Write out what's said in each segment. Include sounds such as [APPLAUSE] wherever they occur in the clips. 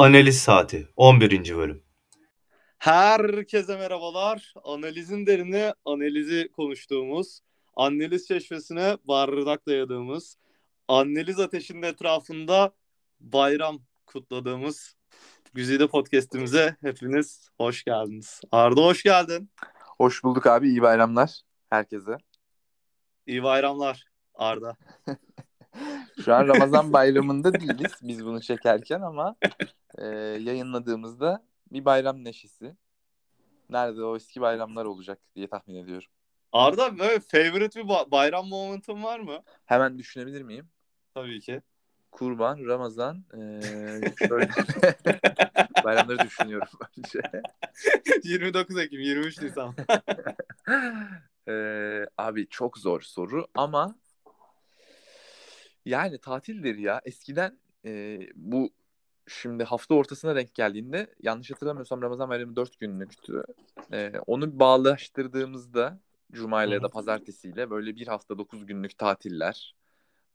Analiz Saati 11. bölüm. Herkese merhabalar. Analizin derini analizi konuştuğumuz, analiz çeşmesine bardak dayadığımız, analiz ateşinin etrafında bayram kutladığımız Güzide Podcast'imize hepiniz hoş geldiniz. Arda hoş geldin. Hoş bulduk abi. İyi bayramlar herkese. İyi bayramlar Arda. [LAUGHS] Şu an Ramazan bayramında değiliz biz bunu çekerken ama e, yayınladığımızda bir bayram neşesi. Nerede o eski bayramlar olacak diye tahmin ediyorum. Arda böyle favorite bir ba- bayram momentum var mı? Hemen düşünebilir miyim? Tabii ki. Kurban, Ramazan, e, [LAUGHS] şöyle [LAUGHS] bayramları düşünüyorum önce. 29 [LAUGHS] Ekim, 23 Nisan. E, abi çok zor soru ama yani tatildir ya. Eskiden e, bu şimdi hafta ortasına denk geldiğinde yanlış hatırlamıyorsam Ramazan bayramı 4 günlüktü. E, onu bağlaştırdığımızda Cuma ile ya da pazartesiyle böyle bir hafta 9 günlük tatiller.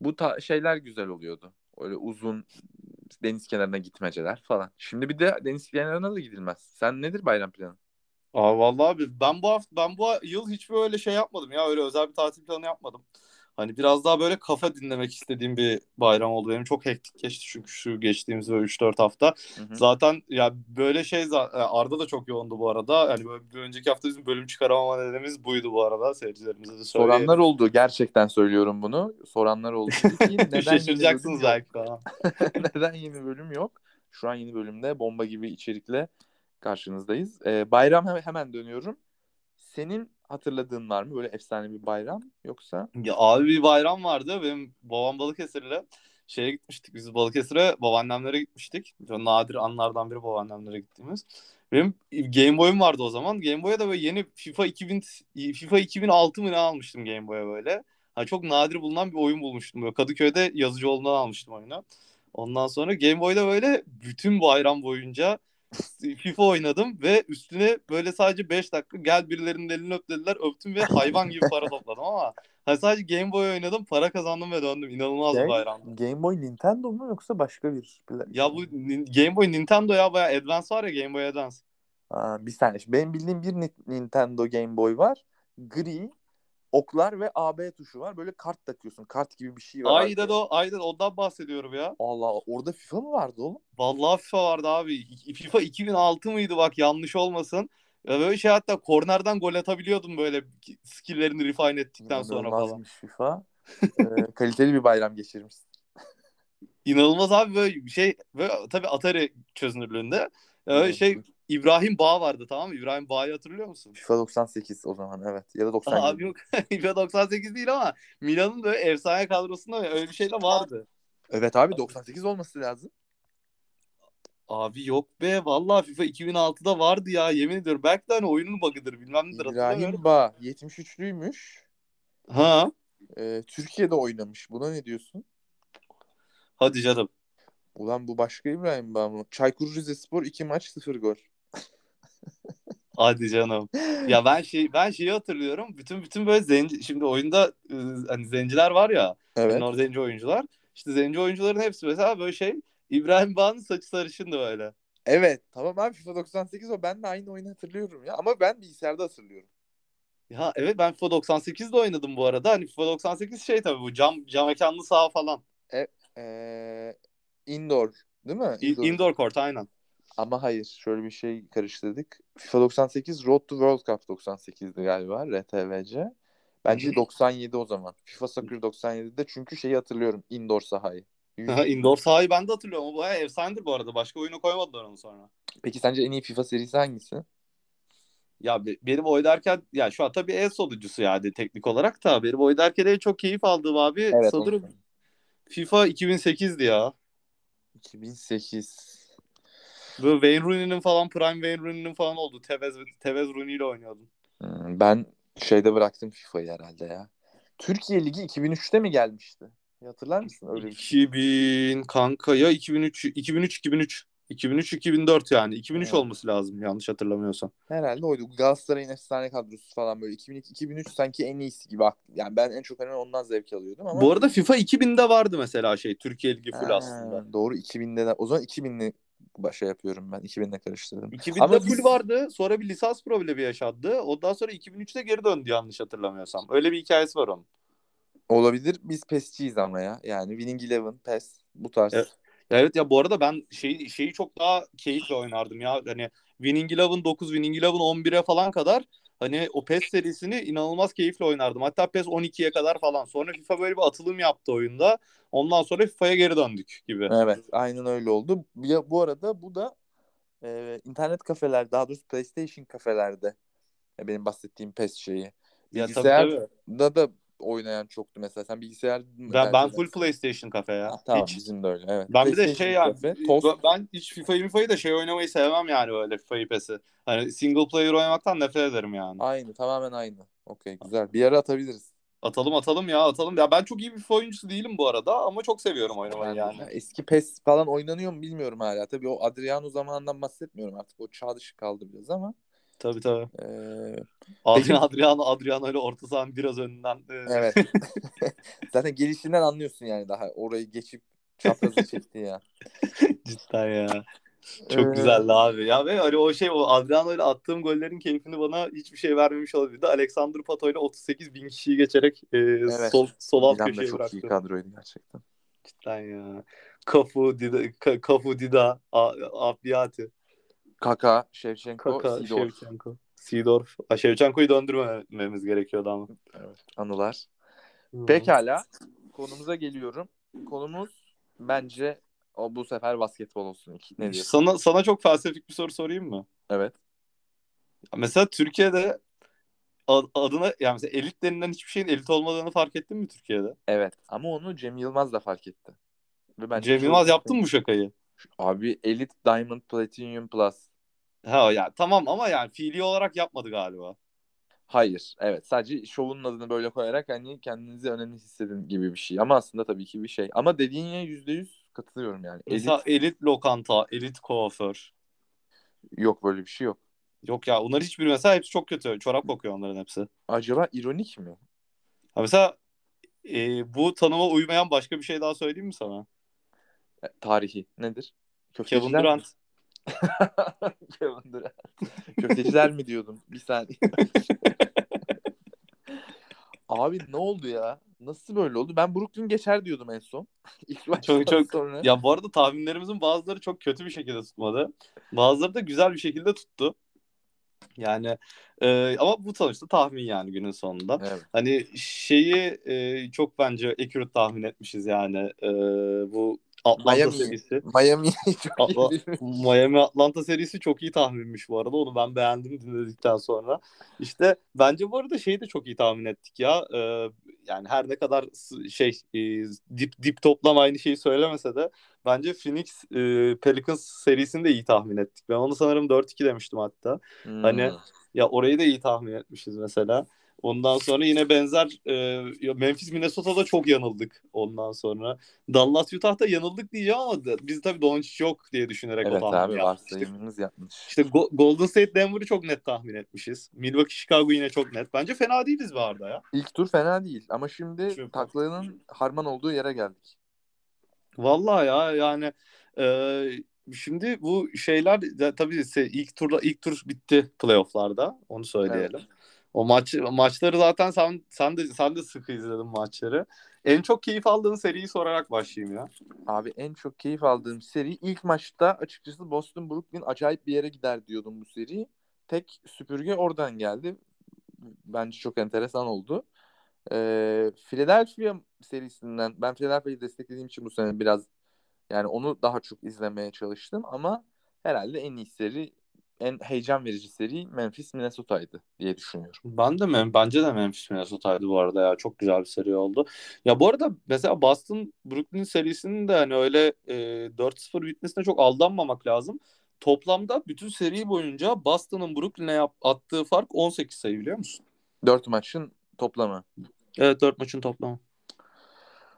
Bu ta- şeyler güzel oluyordu. Öyle uzun deniz kenarına gitmeceler falan. Şimdi bir de deniz kenarına da gidilmez. Sen nedir bayram planın? Aa vallahi abi ben bu hafta ben bu yıl hiç böyle şey yapmadım ya öyle özel bir tatil planı yapmadım. Hani biraz daha böyle kafa dinlemek istediğim bir bayram oldu. Benim çok hektik geçti çünkü şu geçtiğimiz böyle 3-4 hafta. Hı hı. Zaten ya böyle şey za- Arda da çok yoğundu bu arada. Yani böyle bir önceki hafta bizim bölüm çıkaramama nedenimiz buydu bu arada. Seyircilerimize de söyleyeyim. Soranlar oldu. Gerçekten söylüyorum bunu. Soranlar oldu. Ki, [LAUGHS] neden Şaşıracaksınız belki falan. [LAUGHS] Neden yeni bölüm yok? Şu an yeni bölümde bomba gibi içerikle karşınızdayız. Ee, bayram he- hemen dönüyorum. Senin hatırladığın var mı böyle efsane bir bayram yoksa? Ya abi bir bayram vardı. Benim babam Balıkesir'le şeye gitmiştik. Biz Balıkesir'e babaannemlere gitmiştik. Çok nadir anlardan biri babaannemlere gittiğimiz. Benim Game Boy'um vardı o zaman. Game Boy'a da böyle yeni FIFA 2000 FIFA 2006 mı ne almıştım Game Boy'a böyle. Ha çok nadir bulunan bir oyun bulmuştum. Böyle Kadıköy'de Yazıcıoğlu'ndan almıştım oyunu. Ondan sonra Game Boy'da böyle bütün bayram boyunca [LAUGHS] FIFA oynadım ve üstüne böyle sadece 5 dakika gel birilerinin elini öp dediler öptüm ve hayvan gibi para topladım ama [LAUGHS] hani sadece Game Boy oynadım para kazandım ve döndüm inanılmaz bir bayramdı. Game Boy Nintendo mu yoksa başka bir? Ya bu Game Boy Nintendo ya bayağı Advance var ya Game Boy Advance. Aa, bir saniye. Benim bildiğim bir Ni- Nintendo Game Boy var. Gri, oklar ve AB tuşu var. Böyle kart takıyorsun. Kart gibi bir şey var. Aynen o aynen ondan bahsediyorum ya. Allah orada FIFA mı vardı oğlum? Vallahi FIFA vardı abi. FIFA 2006 mıydı bak yanlış olmasın. Böyle şey hatta kornerden gol atabiliyordum böyle skill'lerini refine ettikten sonra falan. FIFA. Ee, [LAUGHS] kaliteli bir bayram geçirmişsin. İnanılmaz abi böyle şey ve tabii Atari çözünürlüğünde böyle Evet. şey İbrahim Bağ vardı tamam mı? İbrahim Bağ'ı hatırlıyor musun? FIFA 98 o zaman evet. Ya da 97. Abi yok [LAUGHS] FIFA 98 değil ama Milan'ın böyle efsane kadrosunda öyle bir şey de vardı. Evet abi 98 olması lazım. Abi yok be vallahi FIFA 2006'da vardı ya yemin ediyorum. Belki de hani oyunun bug'ıdır bilmem nedir. İbrahim Ba 73'lüymüş. Ha Ee, Türkiye'de oynamış. Buna ne diyorsun? hadi canım. Ulan bu başka İbrahim Ba mı? Çaykur Rizespor 2 maç 0 gol. Hadi canım. Ya ben şey ben şeyi hatırlıyorum. Bütün bütün böyle zenci şimdi oyunda e, hani zenciler var ya. Evet. Nor zenci oyuncular. İşte zenci oyuncuların hepsi mesela böyle şey İbrahim Bağ'ın saçı sarışındı böyle. Evet tamam abi FIFA 98 o. Ben de aynı oyunu hatırlıyorum ya. Ama ben bilgisayarda hatırlıyorum. Ya evet ben FIFA 98'de oynadım bu arada. Hani FIFA 98 şey tabii bu cam cam mekanlı saha falan. Ee, indoor değil mi? İ- Indoor court aynen. Ama hayır şöyle bir şey karıştırdık. FIFA 98 Road to World Cup 98'di galiba RTVC. Bence Hı hı. 97 o zaman. FIFA Soccer 97'de çünkü şeyi hatırlıyorum. Indoor sahayı. Aha, Indoor sahayı ben de hatırlıyorum. O bayağı efsanedir bu arada. Başka oyuna koymadılar onu sonra. Peki sence en iyi FIFA serisi hangisi? Ya be- benim oynarken ya şu an tabii en sonuncusu yani teknik olarak da benim oynarken en çok keyif aldığım abi Evet, sanırım FIFA 2008'di ya. 2008. Böyle Wayne Rooney'nin falan Prime Wayne Rooney'nin falan oldu. Tevez Tevez Rooney ile oynuyordum. Hmm, ben şeyde bıraktım FIFA'yı herhalde ya. Türkiye Ligi 2003'te mi gelmişti? Hatırlar mısın öyle bir şey? 2000 kanka ya 2003 2003 2003 2003 2004 yani 2003 Evet. olması lazım yanlış hatırlamıyorsam. Herhalde oydu. Galatasaray'ın efsane kadrosu falan böyle 2002 2003 sanki en iyisi gibi. Yani ben en çok hani ondan zevk alıyordum ama Bu arada FIFA 2000'de vardı mesela şey Türkiye Ligi full Ha, aslında. Doğru 2000'de de. O zaman 2000'li şey yapıyorum ben. 2000'le karıştırdım. 2000'de Ama full biz- vardı. Sonra bir lisans problemi yaşadı. Ondan sonra 2003'te geri döndü yanlış hatırlamıyorsam. Öyle bir hikayesi var onun. Olabilir. Biz PES'ciyiz ama ya. Yani Winning Eleven, PES bu tarz. Evet. Ya evet ya bu arada ben şeyi şeyi çok daha keyifle oynardım ya. Hani Winning Eleven 9, Winning Eleven 11'e falan kadar hani o PES serisini inanılmaz keyifle oynardım. Hatta PES 12'ye kadar falan. Sonra FIFA böyle bir atılım yaptı oyunda. Ondan sonra FIFA'ya geri döndük gibi. Evet, aynen öyle oldu. Ya, bu arada bu da e, internet kafeler, daha doğrusu PlayStation kafelerde e, benim bahsettiğim PES şeyi. Ya tabii, Bilgisayarda tabii. da oynayan çoktu mesela. Sen bilgisayar mı Ben, ben full? PlayStation kafe ya. Ha, tamam Hiç. bizim de öyle. Evet. Ben bir de şey kafe, tost. ben- hiç FIFA'yı MIFA'yı da şey oynamayı sevmem yani böyle FIFA'yı PES'i. Hani single player oynamaktan nefret ederim yani. Aynı, tamamen aynı. Okey, güzel. Bir ara atabiliriz. Atalım atalım ya atalım. Ya ben çok iyi bir FIFA oyuncusu değilim bu arada ama çok seviyorum oynamayı Yani, yani. ya eski PES falan oynanıyor mu bilmiyorum hala. Tabii o Adriano zamanından bahsetmiyorum artık. O çağ dışı kaldı biraz ama. Tabii tabii. e, Adriano Adriano Adriano öyle orta sahanın biraz önünden. evet. [LAUGHS] [LAUGHS] Zaten gelişinden anlıyorsun yani daha. Orayı geçip çaprazı çekti ya. Cidden ya. Çok Ee, güzeldi abi. Ya ve hani o şey o Adriano ile attığım gollerin keyfini bana hiçbir şey vermemiş olabilir. Bir de Alexander Pato ile 38 bin kişiyi geçerek e, sol, sol alt Milan da köşeye çok bıraktı. iyi kadroydu gerçekten. Cidden ya. Kafu, Dida, Ka- Kafu, Dida, A- Abiyati, Kaka, Shevchenko, Kaka, Sidor. Şevçenko. Sidorf. Şevçenko'yu döndürmememiz gerekiyordu ama. Evet, anılar. Pekala. Konumuza geliyorum. Konumuz bence o bu sefer basketbol olsun. Ne diyorsun? Sana, sana çok felsefik bir soru sorayım mı? Evet. Mesela Türkiye'de ad- adına yani mesela elit denilen hiçbir şeyin elit olmadığını fark ettin mi Türkiye'de? Evet. Ama onu Cem Yılmaz da fark etti. Ve bence Cem Yılmaz yaptın mı bu şakayı? Abi Elite Diamond Platinum Plus. Ha ya tamam ama yani fiili olarak yapmadı galiba. Hayır. Evet. Sadece şovunun adını böyle koyarak hani kendinizi önemli hissedin gibi bir şey. Ama aslında tabii ki bir şey. Ama dediğine yüzde yüz katılıyorum yani. Mesela Elit elit lokanta, elit kuaför. yok böyle bir şey yok. Yok ya onlar hiçbiri mesela hepsi çok kötü. Çorap kokuyor onların hepsi. Acaba ironik mi? Ha mesela e, bu tanıma uymayan başka bir şey daha söyleyeyim mi sana? E, Tarihi nedir? Kevin Köfteciler mi? [LAUGHS] Kevin Durant. Köfteciler mi diyordum? Bir saniye. Abi ne oldu ya? Nasıl böyle oldu? Ben Brooklyn geçer diyordum en son. [LAUGHS] İlk baştan Çok çok sonra. ya bu arada tahminlerimizin bazıları çok kötü bir şekilde tutmadı. Bazıları da güzel bir şekilde tuttu. Yani e, ama bu sonuçta tahmin yani günün sonunda. Evet. Hani şeyi e, çok bence accurate tahmin etmişiz yani. E, bu Atlanta Miami. serisi. Miami'yi [LAUGHS] çok Atla- iyi. Miami Atlanta serisi çok iyi tahminmiş bu arada. Onu ben beğendim dinledikten sonra. İşte bence bu arada şeyi de çok iyi tahmin ettik ya. Ee, yani her ne kadar şey e, dip dip toplam aynı şeyi söylemese de bence Phoenix e, Pelicans serisini de iyi tahmin ettik. Ben onu sanırım 4-2 demiştim hatta. Hani Hmm. ya orayı da iyi tahmin etmişiz mesela. Ondan sonra yine benzer e, Memphis Minnesota'da çok yanıldık ondan sonra. Dallas Utah'ta yanıldık diyeceğim ama da- biz tabii Doncic yok diye düşünerek Evet o tahmini abi yapmıştık. varsayımımız yapmış. İşte Go- Golden State Denver'ı çok net tahmin etmişiz. Milwaukee Chicago yine çok net. Bence fena değiliz bu arada ya. İlk tur fena değil ama şimdi Çok- taklanın harman olduğu yere geldik. Vallahi ya yani e, şimdi bu şeyler tabii ilk turda ilk tur bitti playoff'larda. Onu söyleyelim. O maç maçları zaten sen sen de sen de sıkı izledin maçları. En çok keyif aldığın seriyi sorarak başlayayım ya. Abi en çok keyif aldığım seri ilk maçta açıkçası Boston Brooklyn acayip bir yere gider diyordum bu seri. Tek süpürge oradan geldi. Bence çok enteresan oldu. Ee, Philadelphia serisinden ben Philadelphia'yı desteklediğim için bu sene biraz yani onu daha çok izlemeye çalıştım ama herhalde en iyi seri en heyecan verici seri Memphis Minnesota'ydı diye düşünüyorum. Ben de Mem- bence de Memphis Minnesota'ydı bu arada ya. Çok güzel bir seri oldu. Ya bu arada mesela Boston Brooklyn serisinin de hani öyle e, 4-0 bitmesine çok aldanmamak lazım. Toplamda bütün seri boyunca Boston'ın Brooklyn'e yap- attığı fark 18 sayı biliyor musun? Dört maçın toplamı. Evet 4 maçın toplamı.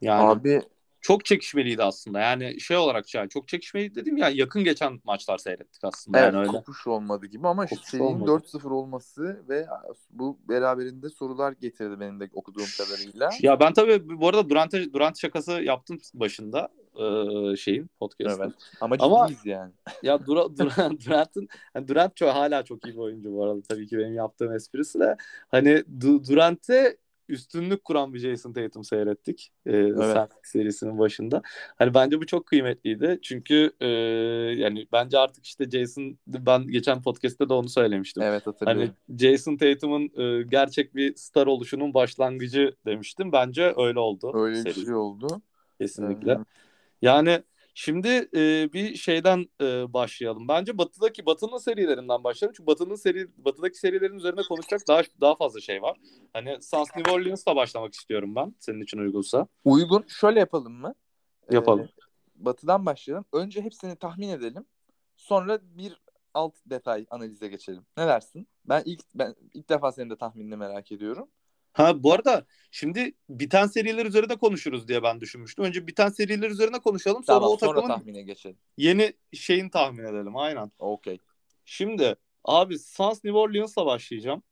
Yani Abi çok çekişmeliydi aslında. Yani şey olarak yani çok çekişmeliydi dedim ya yakın geçen maçlar seyrettik aslında evet yani öyle. kopuş olmadı gibi ama Kopuş serinin olmadı. 4-0 olması ve bu beraberinde sorular getirdi benim de okuduğum kadarıyla. Ya ben tabii bu arada Durant, Durant şakası yaptım başında. şeyin podcast'ın. Evet. Ama Ama- ciddiyiz yani. Ya [LAUGHS] Dura, Durant, Durant'ın yani Durant çok, hala çok iyi bir oyuncu bu arada tabii ki benim yaptığım esprisi de. Hani Du- Durant'e üstünlük kuran bir Jason Tatum seyrettik. E, Celtics serisinin başında. Hani bence bu çok kıymetliydi. Çünkü e, yani bence artık işte Jason ben geçen podcast'te de onu söylemiştim. Evet hatırlıyorum. Hani Jason Tatum'un e, gerçek bir star oluşunun başlangıcı demiştim. Bence öyle oldu. Öyle bir seri. şey oldu. Kesinlikle. Ee, Yani şimdi e, bir şeyden e, başlayalım. Bence Batı'daki Batı'nın serilerinden başlayalım. Çünkü Batı'nın seri Batı'daki serilerin üzerine konuşacak daha daha fazla şey var. Hani Suns New Orleans'la başlamak istiyorum ben. Senin için uygunsa. Uygun. Şöyle yapalım mı? Yapalım. Ee, batı'dan başlayalım. Önce hepsini tahmin edelim. Sonra bir alt detay analize geçelim. Ne dersin? Ben ilk ben ilk defa senin de tahminini merak ediyorum. Ha bu arada şimdi biten seriler üzerine konuşuruz diye ben düşünmüştüm. Önce biten seriler üzerine konuşalım. Sonra Tamam, o sonra takımın tahmine geçelim. yeni şeyini tahmin edelim. Aynen. Okey. Şimdi abi Suns New Orleans'la başlayacağım.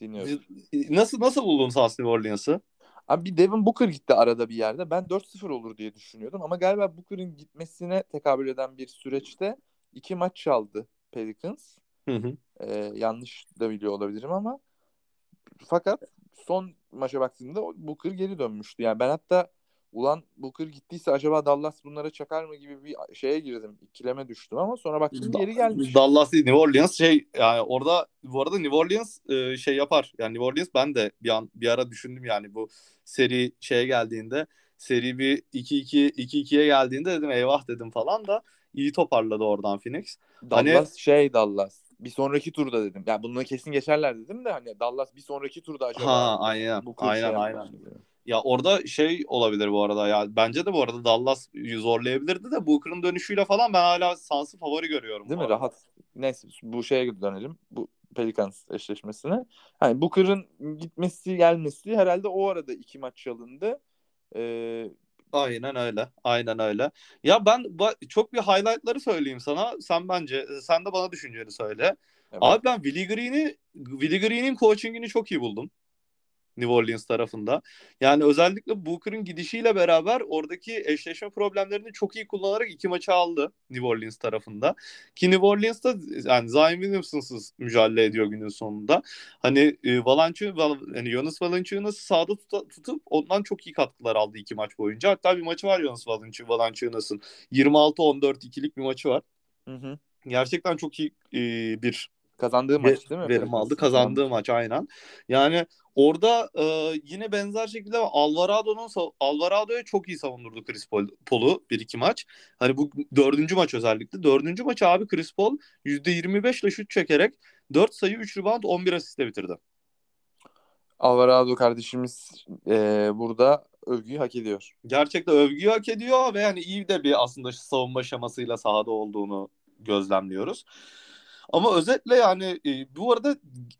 Dinliyorum. Nasıl nasıl buldun Suns New Orleans'ı? Abi bir Devin Booker gitti arada bir yerde. Ben 4-0 olur diye düşünüyordum ama galiba Booker'ın gitmesine tekabül eden bir süreçte iki maç çaldı Pelicans. Hı hı. Ee, yanlış da biliyor olabilirim ama fakat son maça baktığımda Booker geri dönmüştü. Yani ben hatta ulan Booker gittiyse acaba Dallas bunlara çakar mı gibi bir şeye girdim. İkileme düştüm ama sonra baktım geri gelmiş. Dallas değil, New Orleans şey yani orada bu arada New Orleans e, şey yapar. Yani New Orleans ben de bir an bir ara düşündüm yani bu seri şeye geldiğinde seri bir 2-2 2-2'ye geldiğinde dedim eyvah dedim falan da iyi toparladı oradan Phoenix. Hani- Dallas şey Dallas. Bir sonraki turda dedim. Yani bunu kesin geçerler dedim de hani Dallas bir sonraki turda acaba Ha aynen. Şey aynen yapar aynen. Ya orada şey olabilir bu arada ya bence de bu arada Dallas zorlayabilirdi de Booker'ın dönüşüyle falan ben hala Suns'ı favori görüyorum. Değil bu mi? arada. Rahat. Neyse bu şeye dönelim. Bu Pelicans eşleşmesine. Hani Booker'ın gitmesi gelmesi herhalde o arada iki maç çalındı. Ee, Aynen öyle. Aynen öyle. Ya ben çok bir highlight'ları söyleyeyim sana. Sen bence sen de bana düşünceni söyle. evet. Abi ben Willie Green'i Willie Green'in coaching'ini çok iyi buldum. New Orleans tarafında. Yani özellikle Booker'ın gidişiyle beraber oradaki eşleşme problemlerini çok iyi kullanarak iki maçı aldı New Orleans tarafında. Ki New Orleans'ta yani Zion Williamson'sız mücadele ediyor günün sonunda. Hani e, Valanciunas, Val- yani Jonas Valanciunas'ı sahada tuta- tutup ondan çok iyi katkılar aldı iki maç boyunca. Hatta bir maçı var Jonas Valanciunas- Valanciunas'ın. 26-14 ikilik bir maçı var. Hı hı. Gerçekten çok iyi e, bir Kazandığı maç değil mi? verim aldı. Kazandığı maç aynen. Yani orada e, yine benzer şekilde Alvarado'nun Alvarado'ya çok iyi savundurdu Chris Paul, Paul'u bir iki maç. Hani bu dördüncü maç özellikle. Dördüncü maçı abi Chris Paul %25 ile şut çekerek 4 sayı 3 rebound 11 asistle bitirdi. Alvarado kardeşimiz e, burada övgüyü hak ediyor. Gerçekten övgüyü hak ediyor ve yani iyi de bir aslında savunma şemasıyla sahada olduğunu gözlemliyoruz. Ama özetle yani e, bu arada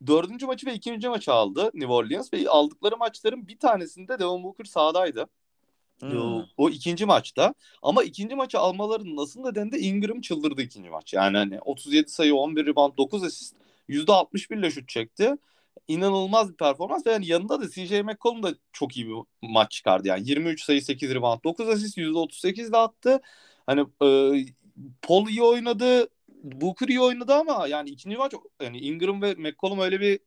dördüncü maçı ve ikinci maçı aldı New Orleans ve aldıkları maçların bir tanesinde Devin Booker sahadaydı. Hmm. O, ikinci maçta. Ama ikinci maçı almalarının nasıl nedeni de Ingram çıldırdı ikinci maç. Yani hani 37 sayı, 11 rebound, 9 asist, %61 ile şut çekti. İnanılmaz bir performans ve yani yanında da CJ McCollum da çok iyi bir maç çıkardı. Yani 23 sayı, 8 rebound, 9 asist, %38 de attı. Hani e, Paul iyi oynadı, Booker iyi oynadı ama yani ikinci maç yani Ingram ve McCollum öyle bir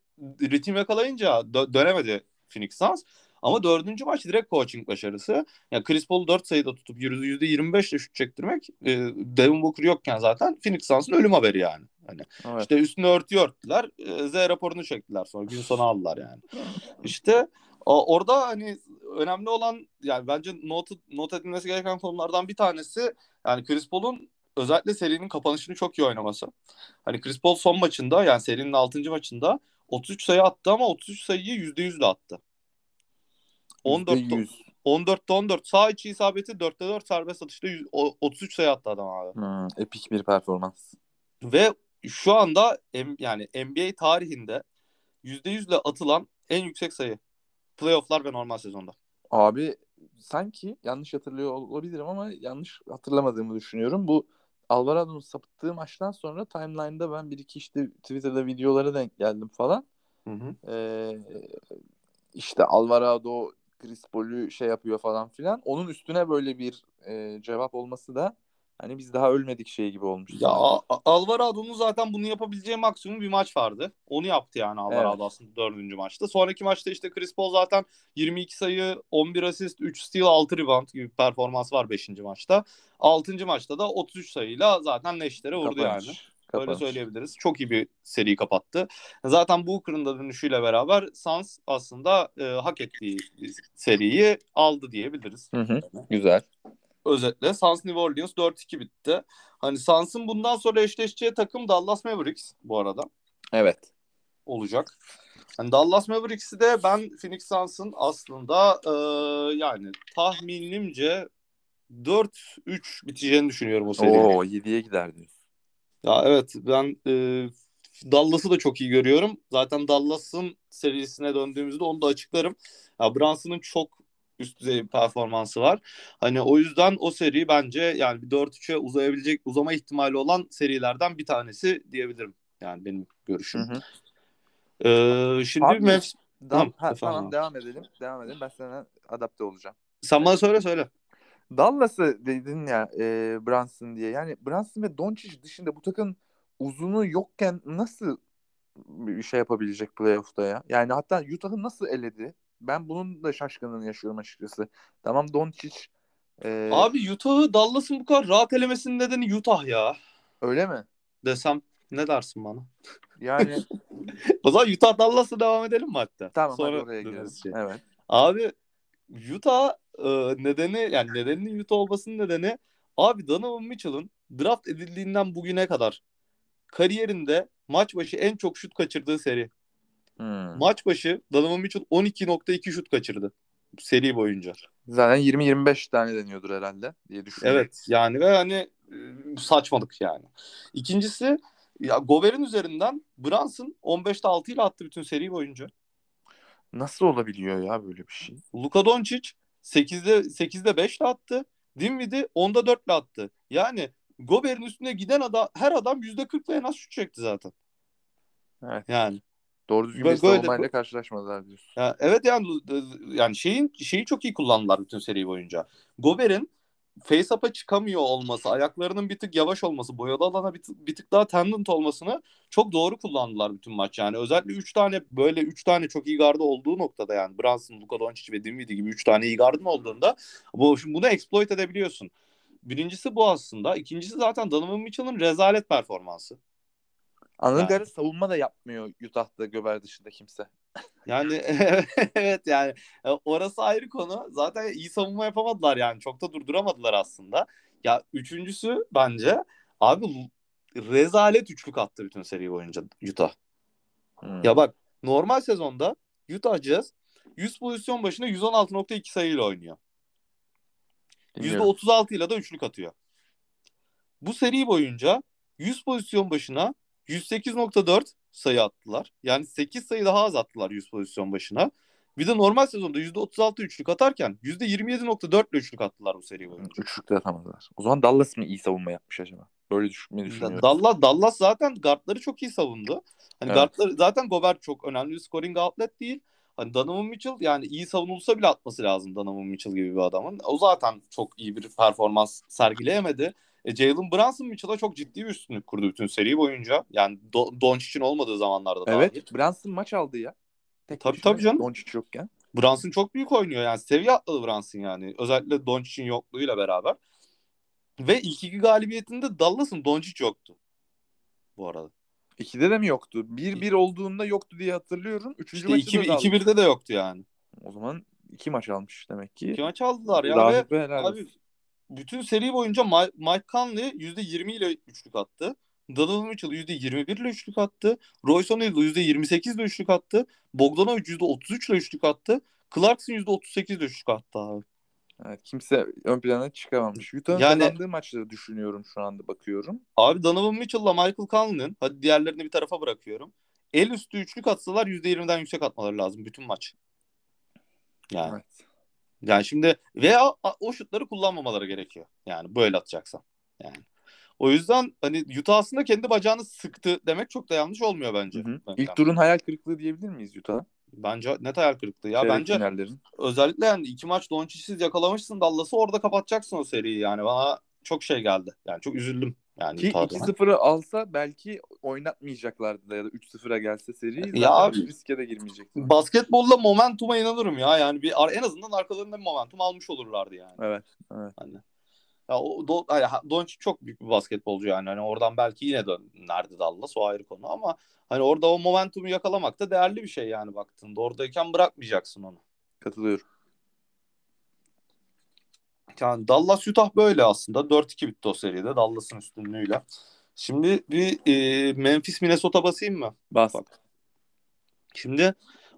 ritim yakalayınca dö- dönemedi Phoenix Suns. Ama dördüncü maç direkt coaching başarısı. Ya Chris Paul'u 4 sayıda tutup %25 ile şut çektirmek e, Devin Booker yokken zaten Phoenix Suns'ın ölüm haberi yani. Hani Evet. işte üstüne örtü örttüler. E, Z raporunu çektiler sonra gün sonu aldılar yani. [LAUGHS] İşte o- orada hani önemli olan yani bence not, not edilmesi gereken konulardan bir tanesi yani Chris Paul'un özellikle serinin kapanışını çok iyi oynaması. Hani Chris Paul son maçında yani serinin 6. maçında 33 sayı attı ama 33 sayıyı %100 ile attı. 14 %100. 14'te 14 sağ içi isabeti 4'te 4 serbest atışta 100 o- 33 sayı attı adam abi. Hmm, epik bir performans. Ve şu anda yani NBA tarihinde %100 ile atılan en yüksek sayı. Playoff'lar ve normal sezonda. Abi sanki yanlış hatırlıyor olabilirim ama yanlış hatırlamadığımı düşünüyorum. Bu Alvarado'nun sapıttığı maçtan sonra timeline'da ben bir iki işte Twitter'da videolara denk geldim falan. Hı hı. Ee, işte Alvarado Chris Paul'ü şey yapıyor falan filan. Onun üstüne böyle bir e, cevap olması da hani biz daha ölmedik şey gibi olmuş. Ya Alvarado'nun zaten bunu yapabileceği maksimum bir maç vardı. Onu yaptı yani Alvarado Evet. aslında dördüncü maçta. Sonraki maçta işte Chris Paul zaten 22 sayı, 11 asist, 3 steal, 6 rebound gibi bir performans var 5. maçta. 6. maçta da 33 sayıyla zaten neştere vurdu Kapanış. yani. Kapanış. Öyle söyleyebiliriz. Çok iyi bir seri kapattı. Zaten Booker'ın da dönüşüyle beraber Suns aslında e, hak ettiği seriyi aldı diyebiliriz. Hı hı. Güzel. Özetle Suns New Orleans 4-2 bitti. Hani Suns'ın bundan sonra eşleşeceği takım Dallas Mavericks bu arada Evet. olacak. Hani Dallas Mavericks'i de ben Phoenix Suns'ın aslında e, yani tahminimce 4-3 biteceğini düşünüyorum o serinin. Oo 7'ye gider diyorsun. Ya evet ben e, Dallas'ı da çok iyi görüyorum. Zaten Dallas'ın serisine döndüğümüzde onu da açıklarım. Ya Brunson'ın çok üst düzey bir performansı var. Hani o yüzden o seri bence yani bir 4-3'e uzayabilecek uzama ihtimali olan serilerden bir tanesi diyebilirim. Yani benim görüşüm. Hı hı. Ee, şimdi Abi, Da- Tamam, ha, tamam devam edelim. Devam edelim. Ben sana adapte olacağım. sen bana söyle söyle. Dallas'ı dedin ya e, Brunson diye. Yani Brunson ve Doncic dışında bu takım uzunu yokken nasıl bir şey yapabilecek playoff'ta ya? Yani hatta Utah'ı nasıl eledi? Ben bunun da şaşkınlığını yaşıyorum açıkçası. Tamam Doncic e, Abi Utah'ı Dallas'ın bu kadar rahat elemesinin nedeni Utah ya. öyle mi? Desem ne dersin bana? Yani [LAUGHS] O zaman Utah Dallas'la devam edelim mi hatta? tamam Sonra hadi oraya girelim. şey. Evet. Abi Utah e, nedeni yani nedeninin Utah olmasının nedeni abi Donovan Mitchell'ın draft edildiğinden bugüne kadar kariyerinde maç başı en çok şut kaçırdığı seri. Hmm. Maç başı Donovan Mitchell 12.2 şut kaçırdı seri boyunca. Zaten 20-25 tane deniyordur herhalde diye düşünüyorum. Evet yani ve hani e, saçmalık yani. İkincisi ya Gober'in üzerinden Brunson 15'te 6 ile attı bütün seri boyunca. Nasıl olabiliyor ya böyle bir şey? Luka Doncic 8'de 8'de 5 ile attı. Dinwiddie 10'da 4 ile attı. Yani Gober'in üstüne giden adam her adam %40'la en az şut çekti zaten. Evet. Yani Doğru düzgün bir savunmayla karşılaşmadılar diyorsun. ya evet yani yani şeyin şeyi çok iyi kullandılar bütün seri boyunca. Gober'in face up'a çıkamıyor olması, ayaklarının bir tık yavaş olması, boyalı alana bir tık, bir tık daha tendent olmasını çok doğru kullandılar bütün maç. Yani özellikle 3 tane böyle 3 tane çok iyi gardı olduğu noktada yani Brunson, Luka Doncic ve Dinwiddie gibi 3 tane iyi gardın olduğunda bu şimdi bunu exploit edebiliyorsun. Birincisi bu aslında. İkincisi zaten Donovan Mitchell'ın rezalet performansı. Anladığım kadarıyla savunma da yapmıyor Utah'ta Göber dışında kimse. Yani [LAUGHS] evet yani e, orası ayrı konu. Zaten iyi savunma yapamadılar yani. Çok da durduramadılar aslında. Ya üçüncüsü bence abi rezalet üçlük attı bütün seri boyunca Utah. Hmm. Ya bak normal sezonda Utah Jazz 100 pozisyon başına 116.2 sayıyla oynuyor. Dinliyorum. %36 ile de üçlük atıyor. Bu seri boyunca 100 pozisyon başına 108.4 sayı attılar. Yani 8 sayı daha az attılar 100 pozisyon başına. Bir de normal sezonda %36 üçlük atarken %27.4 ile üçlük attılar bu seri boyunca. Üçlükte atamadılar. O zaman Dallas mı iyi savunma yapmış acaba? Böyle düşünmeyi düşünüyorum. Dallas, Dallas zaten guardları çok iyi savundu. Hani Evet. guardları zaten Gobert çok önemli bir scoring outlet değil. Hani Donovan Mitchell yani iyi savunulsa bile atması lazım Donovan Mitchell gibi bir adamın. O zaten çok iyi bir performans sergileyemedi. E, Jalen Brunson Mitchell'a çok ciddi bir üstünlük kurdu bütün seri boyunca. Yani Do- Doncic'in olmadığı zamanlarda dahil. Evet. Brunson maç aldı ya. Tek Tabii, tabii canım. Doncic yokken. Brunson çok büyük oynuyor yani. Seviye atladı Brunson yani. Özellikle Doncic'in yokluğuyla beraber. Ve ilk iki galibiyetinde Dallas'ın Doncic yoktu. Bu arada. İkide de mi yoktu? 1-1 olduğunda yoktu diye hatırlıyorum. Üçüncü İşte maçta 2 da aldı. 2-1'de de yoktu yani. O zaman iki maç almış demek ki. İki maç aldılar ya Rahip ve abi. Bütün seri boyunca Mike Conley %20 ile üçlük attı. Donovan Mitchell %21 ile üçlük attı. Royce O'Neal %28 ile üçlük attı. Bogdanovic %33 ile üçlük attı. Clarkson %38 ile üçlük attı abi. Evet, kimse ön plana çıkamamış. Utah'ın Yani- kazandığı maçları düşünüyorum şu anda bakıyorum. Abi Donovan Mitchell'la Michael Conley'nin hadi diğerlerini bir tarafa bırakıyorum. El üstü üçlük atsalar %20'den yüksek atmaları lazım bütün maç. Yani Evet. Yani şimdi veya o şutları kullanmamaları gerekiyor. Yani böyle atacaksan. Yani o yüzden hani Utah aslında kendi bacağını sıktı demek çok da yanlış olmuyor bence. Hı hı. Ben- İlk turun hayal kırıklığı diyebilir miyiz Utah'a? Bence net hayal kırıklığı. Ya Çeyrek bence finallerin. özellikle yani iki maç Doncic'siz yakalamışsın Dallas'ı orada kapatacaksın o seriyi yani. Bana çok şey geldi. Yani çok üzüldüm. Yani Ki tadına. 2-0'ı alsa belki oynatmayacaklardı da ya da 3-0'a gelse seri Ya abi- riske de girmeyecekti. Basketbolda momentuma inanırım ya. Yani bir en azından arkalarında bir momentum almış olurlardı yani. Evet. evet. Hani. Ya o Do hani ha- Doncic çok büyük bir basketbolcu yani. Hani oradan belki yine dönerdi Dallas o ayrı konu ama hani orada o momentumu yakalamak da değerli bir şey yani baktığında. Oradayken bırakmayacaksın onu. Katılıyorum. Yani Dallas Utah böyle aslında. 4-2 bitti o seride Dallas'ın üstünlüğüyle. Şimdi bir e, Memphis Minnesota basayım mı? Bas. Bak. Şimdi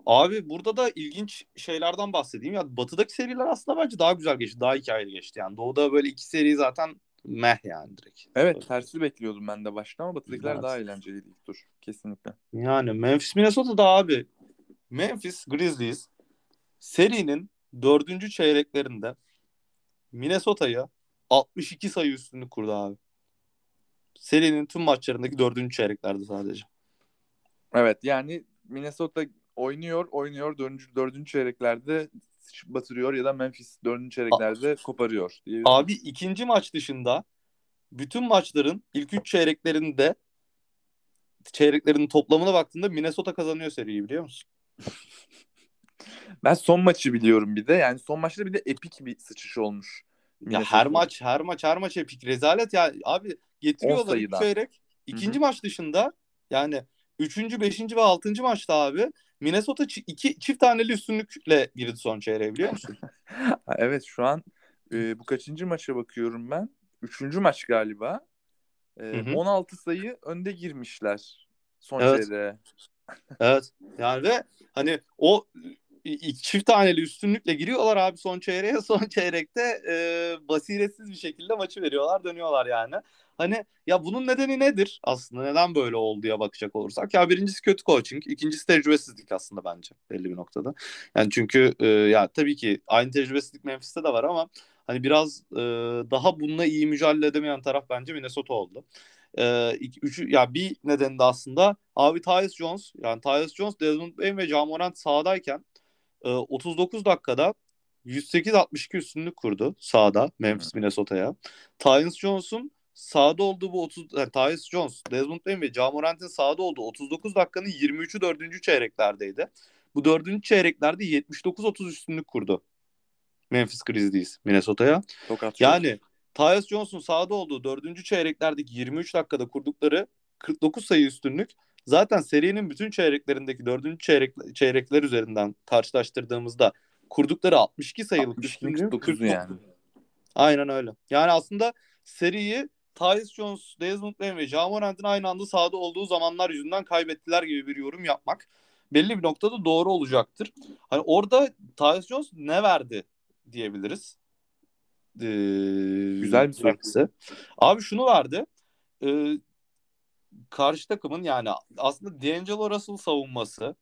abi burada da ilginç şeylerden bahsedeyim. Ya batıdaki seriler aslında bence daha güzel geçti. Daha hikayeli geçti. Yani doğuda böyle iki seri zaten meh yani direkt. Evet tersi bekliyordum ben de başta ama Batı'dakiler Evet. daha eğlenceliydi ilk tur. Kesinlikle. Yani Memphis Minnesota'da abi Memphis Grizzlies serinin dördüncü çeyreklerinde Minnesota'ya 62 sayı üstünlük kurdu abi. Serinin tüm maçlarındaki dördüncü çeyreklerde sadece. Evet yani Minnesota oynuyor oynuyor dördüncü, dördüncü çeyreklerde batırıyor ya da Memphis dördüncü çeyreklerde koparıyor. diyebilirim. Abi ikinci maç dışında bütün maçların ilk üç çeyreklerinde çeyreklerin toplamına baktığında Minnesota kazanıyor seriyi biliyor musun? [LAUGHS] Ben son maçı biliyorum bir de. Yani son maçta bir de epik bir sıçış olmuş. Ya her maç her maç her maç epik rezalet ya abi getiriyorlar üç çeyrek. İkinci maç dışında yani üçüncü, beşinci ve altıncı maçta abi Minnesota iki çift taneli üstünlükle girdi son çeyreğe biliyor musun? [LAUGHS] Evet şu an e, bu kaçıncı maça bakıyorum ben. Üçüncü maç galiba. E, Hı hı. 16 sayı önde girmişler son Evet. çeyreğe. evet. Yani ve hani o çift taneli üstünlükle giriyorlar abi son çeyreğe. [LAUGHS] Son çeyrekte e, basiretsiz bir şekilde maçı veriyorlar, dönüyorlar yani. Hani ya bunun nedeni nedir aslında? Neden böyle oldu diye bakacak olursak. Ya birincisi kötü coaching, ikincisi tecrübesizlik aslında bence belli bir noktada. Yani çünkü e, ya tabii ki aynı tecrübesizlik Memphis'te de var ama hani biraz e, daha bununla iyi mücadele edemeyen taraf bence Minnesota oldu. E, iki- üçü, ya bir nedeni de aslında abi Tyus Jones yani Tyus Jones, Desmond Bain ve Ja Morant sahadayken e, 39 dakikada 108-62 üstünlük kurdu sahada Memphis Minnesota'ya. Tyus Jones'un sahada olduğu bu 30 yani Tyus Jones, Desmond Bain ve Ja Morant'in sahada olduğu 39 dakikanın 23'ü 4. çeyreklerdeydi. Bu 4. çeyreklerde 79-30 üstünlük kurdu. Memphis Grizzlies Minnesota'ya. Yani Tyus Jones'un sahada olduğu 4. çeyreklerdeki 23 dakikada kurdukları 49 sayı üstünlük zaten serinin bütün çeyreklerindeki 4. çeyrek, çeyrekler üzerinden karşılaştırdığımızda kurdukları 62 sayılık 62'nin üstünlüğün 49'u 49'u. yani. Aynen öyle. Yani aslında seriyi Tyus Jones, Desmond Bain ve Ja Morant'in aynı anda sahada olduğu zamanlar yüzünden kaybettiler gibi bir yorum yapmak belli bir noktada doğru olacaktır. Hani orada Tyus Jones ne verdi diyebiliriz. Ee, Güzel bir soru. Memphis'e. Abi şunu verdi. Ee, karşı takımın yani aslında D'Angelo Russell savunması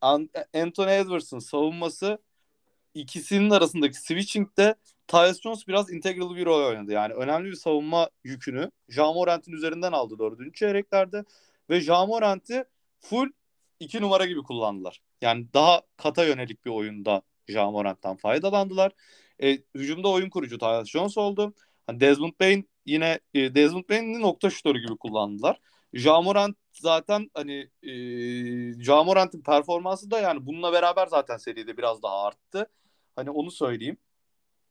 An- Anthony Edwards'ın savunması ikisinin arasındaki switching'de Tyus Jones biraz integral bir rol oynadı. Yani önemli bir savunma yükünü Ja Morant'in üzerinden aldı dördüncü çeyreklerde ve Ja Morant'i full iki numara gibi kullandılar. Yani daha kata yönelik bir oyunda Ja Morant'tan faydalandılar. E, hücumda oyun kurucu Tyus Jones oldu. Hani Desmond Bain yine e, Desmond Bain'i nokta şutörü gibi kullandılar. Ja Morant zaten hani e, Ja Morant'in performansı da yani bununla beraber zaten seride biraz daha arttı. Hani onu söyleyeyim.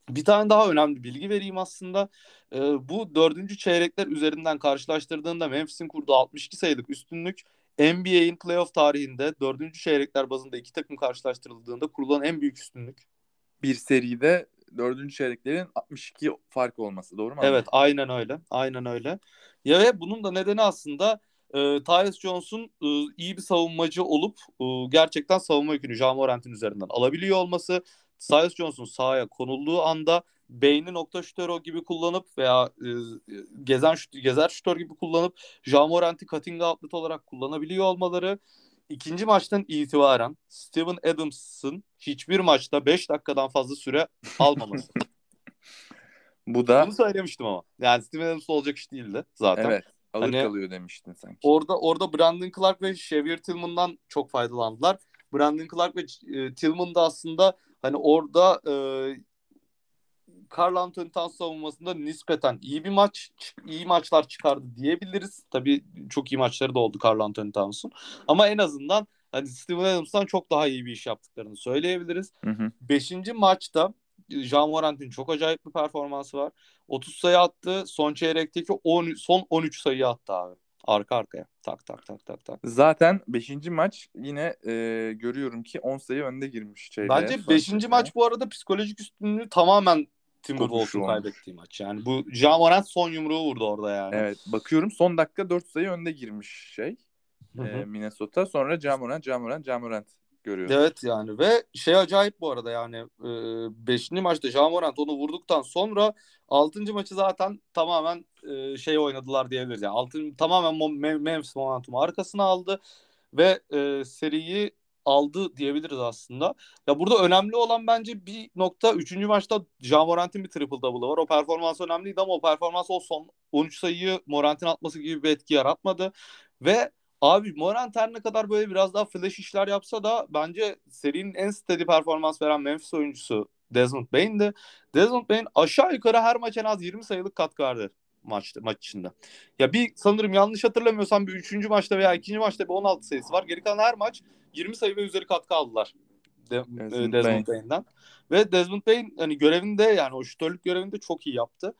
Bir tane daha önemli bilgi vereyim aslında. Ee, bu dördüncü çeyrekler üzerinden karşılaştırdığında Memphis'in kurduğu 62 sayılık üstünlük NBA'in playoff tarihinde dördüncü çeyrekler bazında iki takım karşılaştırıldığında kurulan en büyük üstünlük. Bir seride dördüncü çeyreklerin 62 fark olması doğru mu? Evet aynen öyle. Aynen öyle. Ya ve bunun da nedeni aslında e, Tyus Jones'un e, iyi bir savunmacı olup e, gerçekten savunma yükünü Ja Morant'in üzerinden alabiliyor olması. Tyus Jones'un sahaya konulduğu anda beyni nokta şutörü gibi kullanıp veya e, gezen şut, gezer şutör gibi kullanıp Ja Morant'i cutting outlet olarak kullanabiliyor olmaları. İkinci maçtan itibaren Steven Adams'ın hiçbir maçta 5 dakikadan fazla süre almaması. [LAUGHS] Bu da Bunu söylemiştim ama. Yani Steven Adams olacak iş değildi zaten. evet alır Hani- kalıyor demiştin sanki. Orada orada Brandon Clark ve Xavier Tillman'dan çok faydalandılar. Brandon Clark ve e, Tillman da aslında hani orada e, Carl Anthony Towns savunmasında nispeten iyi bir maç, iyi maçlar çıkardı diyebiliriz. Tabii çok iyi maçları da oldu Carl Anthony Towns'un. Ama en azından hani Steven Adams'tan çok daha iyi bir iş yaptıklarını söyleyebiliriz. Hı hı. Beşinci maçta Jean Morant'in çok acayip bir performansı var. 30 sayı attı. Son çeyrekteki 10, son 13 sayı attı abi. Arka arkaya. Tak tak tak tak tak. Zaten 5. maç yine e, görüyorum ki 10 sayı önde girmiş çeyreğe. Bence 5. maç bu arada psikolojik üstünlüğü tamamen Olmuş. kaybettiği maç. Yani bu Jean Morant son yumruğu vurdu orada yani. Evet bakıyorum son dakika 4 sayı önde girmiş şey Hı hı. e, Minnesota. Sonra Camorant, Camorant, Camorant görüyorum. Evet yani ve şey acayip bu arada yani 5. maçta Jean Morant onu vurduktan sonra 6. maçı zaten tamamen e, şey oynadılar diyebiliriz. Yani altın, tamamen Mo- Me- Memphis momentumu arkasına aldı ve e, seriyi aldı diyebiliriz aslında. Ya burada önemli olan bence bir nokta 3. maçta Jean Morant'in bir triple double'ı var. O performans önemliydi ama o performans o son 13 sayıyı Morant'in atması gibi bir etki yaratmadı. Ve Abi Morant her ne kadar böyle biraz daha flash işler yapsa da bence serinin en steady performans veren Memphis oyuncusu Desmond Bane'di. Desmond Bain aşağı yukarı her maç en az 20 sayılık katkı verdi maçta, maç içinde. Ya bir sanırım yanlış hatırlamıyorsam bir 3. maçta veya 2. maçta bir 16 sayısı var. Geri kalan her maç 20 sayı ve üzeri katkı aldılar. De, Desmond Desmond, Desmond Bane. Bane'den. Ve Desmond Bain hani görevinde yani o şütörlük görevinde çok iyi yaptı.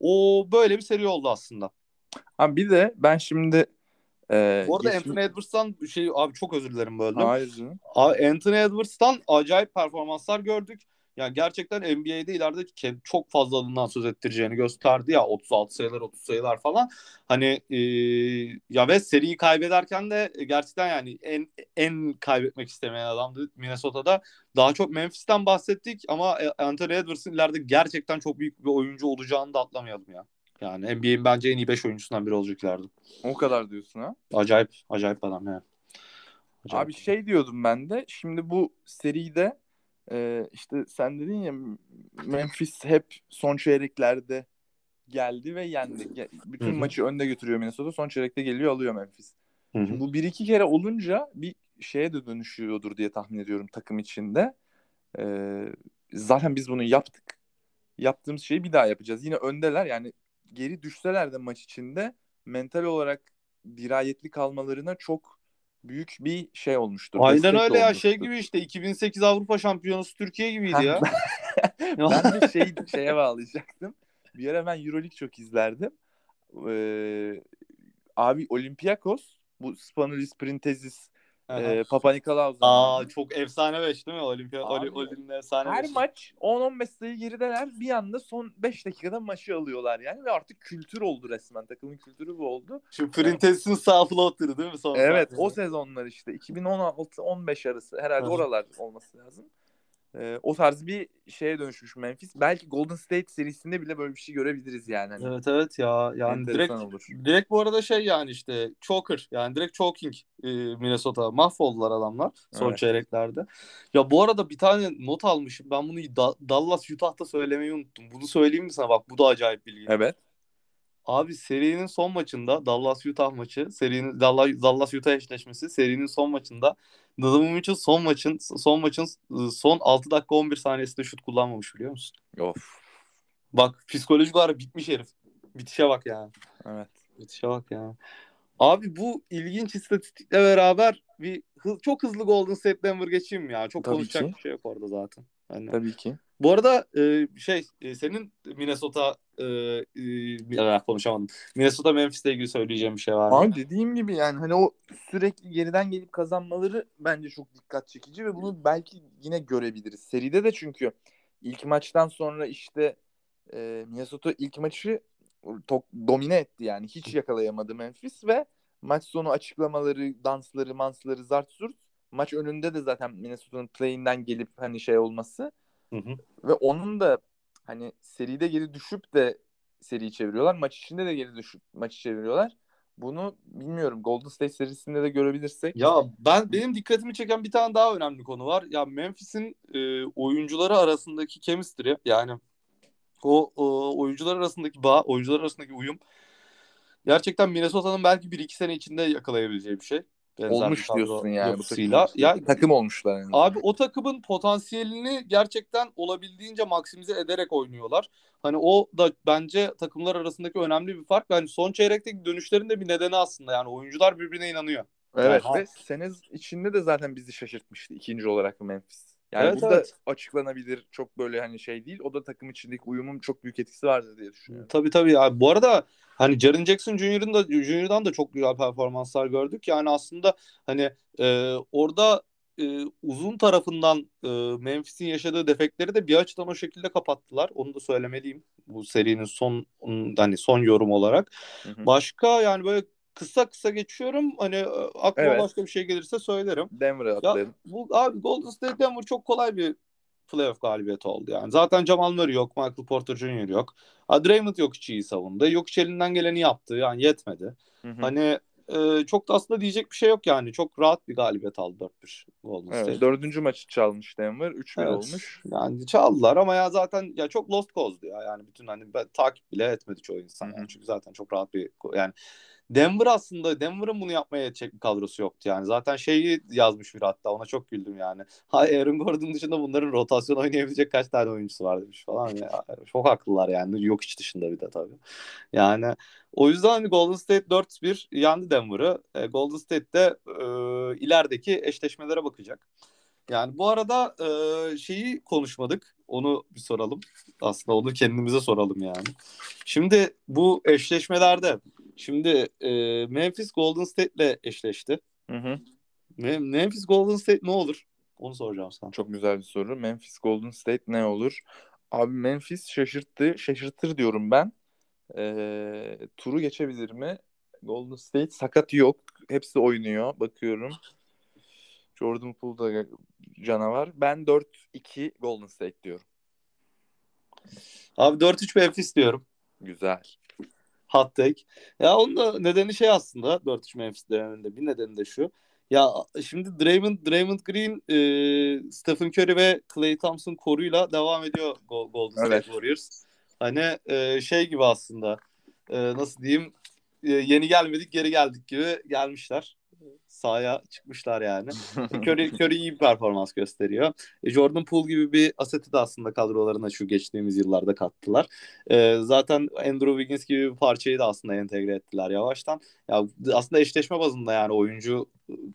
O böyle bir seri oldu aslında. Abi bir de ben şimdi e, Bu arada geçim- Anthony Edwards'tan şey abi çok özür dilerim böldüm. Hayır. Abi Anthony Edwards'tan acayip performanslar gördük. Yani gerçekten NBA'de ileride çok fazla adından söz ettireceğini gösterdi ya 36 sayılar 30 sayılar falan. Hani e, ya ve seriyi kaybederken de gerçekten yani en en kaybetmek istemeyen adamdı Minnesota'da. Daha çok Memphis'ten bahsettik ama e, Anthony Edwards'ın ileride gerçekten çok büyük bir oyuncu olacağını da atlamayalım ya. Yani NBA'in bence en iyi 5 oyuncusundan biri olacak ileride. O kadar diyorsun ha. Acayip acayip adam yani. Acayip. Abi şey diyordum ben de. Şimdi bu seride e, işte sen dedin ya Memphis hep son çeyreklerde geldi ve yendi. Bütün Hı hı. maçı önde götürüyor Minnesota. Son çeyrekte geliyor alıyor Memphis. Şimdi bu bir iki kere olunca bir şeye de dönüşüyordur diye tahmin ediyorum takım içinde. Ee, zaten biz bunu yaptık. Yaptığımız şeyi bir daha yapacağız. Yine öndeler yani geri düşseler de maç içinde mental olarak dirayetli kalmalarına çok büyük bir şey olmuştur. Aynen öyle ya olmuştur. şey gibi işte 2008 Avrupa Şampiyonası Türkiye gibiydi ya. [LAUGHS] ben de [LAUGHS] şey şeye bağlayacaktım. Bir ara ben Euroleague çok izlerdim. Ee, abi Olympiakos bu Spanulis Printezis e, Papa Nikolaou Aa çok efsane 5 değil mi? Olimpiya Abi, Oli, Oli'nin efsane Her beşi. maç 10-15 sayı gerideler. Bir anda son 5 dakikada maçı alıyorlar yani ve artık kültür oldu resmen. Takımın kültürü bu oldu. Şu Printez'in sağ floater'ı değil mi? Son Evet o sezonlar işte 2016-15 arası herhalde oralar olması lazım. Ee, o tarz bir şeye dönüşmüş Memphis. Belki Golden State serisinde bile böyle bir şey görebiliriz yani. Hani Evet evet ya yani direkt olur. direkt bu arada şey yani işte choker yani direkt choking e, Minnesota mahvoldular adamlar son Evet. çeyreklerde. Ya bu arada bir tane not almışım ben bunu Da- Dallas Utah'ta söylemeyi unuttum. Bunu söyleyeyim mi sana bak bu da acayip bilgi. Evet. Abi serinin son maçında Dallas Utah maçı, serinin Dallas Dallas Utah eşleşmesi serinin son maçında Donovan Mitchell son maçın son maçın ıı, son 6 dakika 11 saniyesinde şut kullanmamış biliyor musun? Of. Bak psikolojik olarak bitmiş herif. Bitişe bak ya. Evet. Bitişe bak ya. Abi bu ilginç istatistikle beraber bir hı- çok hızlı Golden State Denver geçeyim ya. Çok Tabii konuşacak ki. bir şey yok orada zaten. Yani Tabii ki. bu arada e, şey e, senin Minnesota e, e, konuşamadım. Minnesota Memphis'le ilgili söyleyeceğim bir şey var mı? Abi dediğim gibi yani hani o sürekli geriden gelip kazanmaları bence çok dikkat çekici ve bunu belki yine görebiliriz. Seride de çünkü ilk maçtan sonra işte e, Minnesota ilk maçı tok, domine etti yani. Hiç yakalayamadı Memphis ve maç sonu açıklamaları, dansları, mansları, zart zurt. Maç önünde de zaten Minnesota'nın play'inden gelip hani şey olması Hı hı. ve onun da hani seride geri düşüp de seriyi çeviriyorlar. Maç içinde de geri düşüp maçı çeviriyorlar. Bunu bilmiyorum. Golden State serisinde de görebilirsek. Ya ben benim dikkatimi çeken bir tane daha önemli konu var. Ya Memphis'in e, oyuncuları arasındaki chemistry yani o, o oyuncular arasındaki bağ, oyuncular arasındaki uyum gerçekten Minnesota'nın belki bir iki sene içinde yakalayabileceği bir şey. Benzer Olmuş diyorsun yani bu yapısıyla. takım. Ya, takım olmuşlar yani. Abi o takımın potansiyelini gerçekten olabildiğince maksimize ederek oynuyorlar. Hani o da bence takımlar arasındaki önemli bir fark. Yani son çeyrekteki dönüşlerin de bir nedeni aslında. Yani oyuncular birbirine inanıyor. Evet Yani- ve sene içinde de zaten bizi şaşırtmıştı ikinci olarak Memphis. Yani Evet, bu da evet. açıklanabilir çok böyle hani şey değil. O da takım içindeki uyumun çok büyük etkisi vardır diye düşünüyorum. Tabii tabii ya. Bu arada hani Jaren Jackson Jr.'ın da Junior'dan da çok güzel performanslar gördük. Yani aslında hani e, orada e, uzun tarafından e, Memphis'in yaşadığı defekleri de bir açıdan o şekilde kapattılar. Onu da söylemeliyim. Bu serinin son hani son yorum olarak. Hı hı. Başka yani böyle kısa kısa geçiyorum. Hani e, aklıma Evet. başka bir şey gelirse söylerim. Denver'a Ya atlayalım. bu abi Golden State Denver çok kolay bir playoff galibiyeti oldu yani. Zaten Jamal Murray yok, Michael Porter Jr. yok. Ha, Draymond yok hiç iyi savundu. Yok elinden geleni yaptı yani yetmedi. Hı hı. Hani e, çok da aslında diyecek bir şey yok yani. Çok rahat bir galibiyet aldı 4-1 Golden Evet, State. dördüncü maçı çalmış Denver. 3-1 Evet. olmuş. Yani çaldılar ama ya zaten ya çok lost cause'du ya. Yani bütün hani ben, takip bile etmedi çoğu insan Hı hı. yani. Çünkü zaten çok rahat bir yani Denver aslında Denver'ın bunu yapmaya yetecek bir kadrosu yoktu yani. Zaten şeyi yazmış bir hatta ona çok güldüm yani. [LAUGHS] Ha Aaron Gordon dışında bunların rotasyon oynayabilecek kaç tane oyuncusu var demiş falan. Ya, çok haklılar yani. Yok hiç dışında bir de tabii. Yani o yüzden hani Golden State 4-1 yendi Denver'ı. E, Golden State de e, ilerideki eşleşmelere bakacak. Yani bu arada e, şeyi konuşmadık. Onu bir soralım. Aslında onu kendimize soralım yani. Şimdi bu eşleşmelerde şimdi e, Memphis Golden State ile eşleşti. Hı hı. Me- Memphis Golden State ne olur? Onu soracağım sana. Çok güzel bir soru. Memphis Golden State ne olur? Abi Memphis şaşırttı. Şaşırtır diyorum ben. Ee, turu geçebilir mi? Golden State sakat yok. Hepsi oynuyor. Bakıyorum. Jordan Poole da canavar. Ben 4-2 Golden State diyorum. Abi 4-3 Memphis diyorum. Güzel. Hot take. Ya onun da nedeni şey aslında 4-3 Memphis döneminde bir nedeni de şu. Ya şimdi Draymond, Draymond Green, e, Stephen Curry ve Klay Thompson koruyla devam ediyor Go- Golden State Evet. Warriors. Hani e, şey gibi aslında e, nasıl diyeyim e, yeni gelmedik geri geldik gibi gelmişler. Sahaya çıkmışlar yani. [LAUGHS] Curry, Curry iyi bir performans gösteriyor. E, Jordan Poole gibi bir aseti de aslında kadrolarına şu geçtiğimiz yıllarda kattılar. E, zaten Andrew Wiggins gibi bir parçayı da aslında entegre ettiler yavaştan. Ya aslında eşleşme bazında yani oyuncu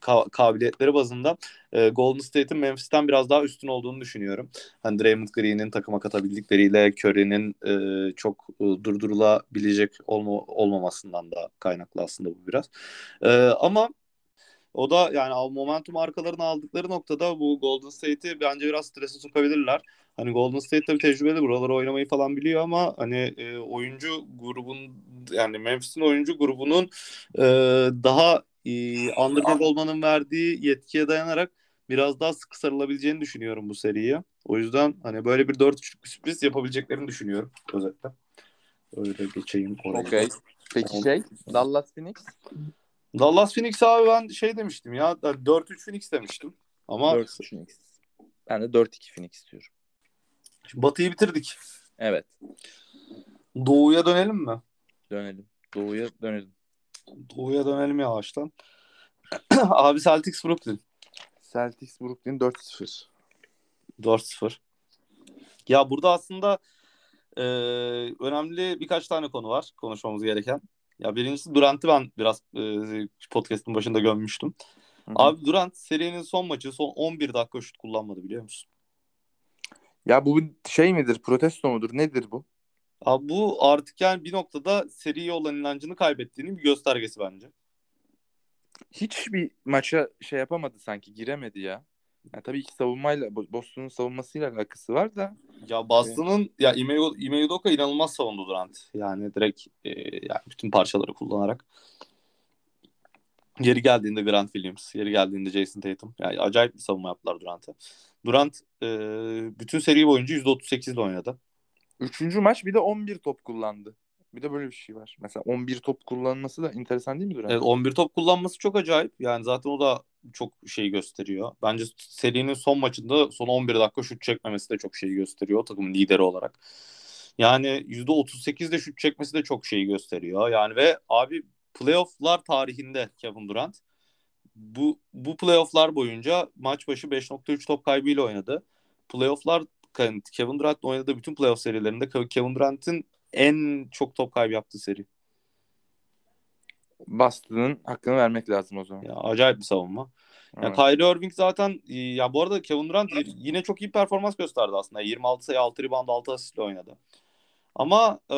ka- kabiliyetleri bazında e, Golden State'in Memphis'ten biraz daha üstün olduğunu düşünüyorum. Hani Draymond Green'in takıma katabildikleriyle Curry'nin e, çok e, durdurulabilecek olma, olmamasından da kaynaklı aslında bu biraz. E, ama o da yani momentum arkalarını aldıkları noktada bu Golden State'i bence biraz strese sokabilirler. Hani Golden State tabii tecrübeli buraları oynamayı falan biliyor ama hani e, oyuncu grubun yani Memphis'in oyuncu grubunun e, daha e, underdog olmanın verdiği yetkiye dayanarak biraz daha sıkı sarılabileceğini düşünüyorum bu seriye. O yüzden hani böyle bir 4-3'lük bir sürpriz yapabileceklerini düşünüyorum özetle. Öyle geçeyim oraya. Okey. Peki şey Dallas Phoenix Dallas Phoenix abi ben şey demiştim ya 4-3 Phoenix demiştim. Ama 4 Phoenix. Ben de 4-2 Phoenix diyorum. şimdi Batı'yı bitirdik. Evet. Doğu'ya dönelim mi? Dönelim. Doğuya dönelim. Doğu'ya dönelim yavaştan. [CLEARS THROAT] abi Celtics Brooklyn Celtics Brooklyn 4-0. 4-0. Ya burada aslında e, önemli birkaç tane konu var konuşmamız gereken. Ya birincisi Durant'ı ben biraz e, podcast'ın başında gömmüştüm. Hı hı. Abi Durant serinin son maçı son 11 dakika şut kullanmadı biliyor musun? Ya bu bir şey midir? Protesto mudur? Nedir bu? Abi bu artık yani bir noktada seriye olan inancını kaybettiğinin bir göstergesi bence. Hiçbir maça şey yapamadı sanki. Giremedi ya. Ya tabii ki savunmayla Boston'un savunmasıyla alakası var da Ya Boston'ın ya Ime Ime Udoka inanılmaz savundu Durant. Yani direkt e, yani bütün parçaları kullanarak. Yeri geldiğinde Grant Williams, yeri geldiğinde Jason Tatum. Yani acayip bir savunma yaptılar Durant'a. Durant e, bütün seri boyunca %38 ile oynadı. Üçüncü maç bir de 11 top kullandı. Bir de böyle bir şey var. Mesela 11 top kullanması da enteresan değil mi Durant? Evet, 11 top kullanması çok acayip. Yani zaten o da çok şey gösteriyor. Bence serinin son maçında son 11 dakika şut çekmemesi de çok şey gösteriyor o takımın lideri olarak. Yani %38'de şut çekmesi de çok şey gösteriyor. Yani ve abi playoff'lar tarihinde Kevin Durant bu bu playofflar boyunca maç başı 5.3 top kaybıyla oynadı. Playofflar Kevin Durant'ın oynadığı bütün playoff serilerinde Kevin Durant'ın en çok top kaybı yaptığı seri. Boston'ın hakkını vermek lazım o zaman. Ya, acayip bir savunma. Evet. Ya Kyrie Irving zaten ya bu arada Kevin Durant yine çok iyi performans gösterdi aslında. 26 sayı 6 rebound 6 asistle oynadı. Ama e,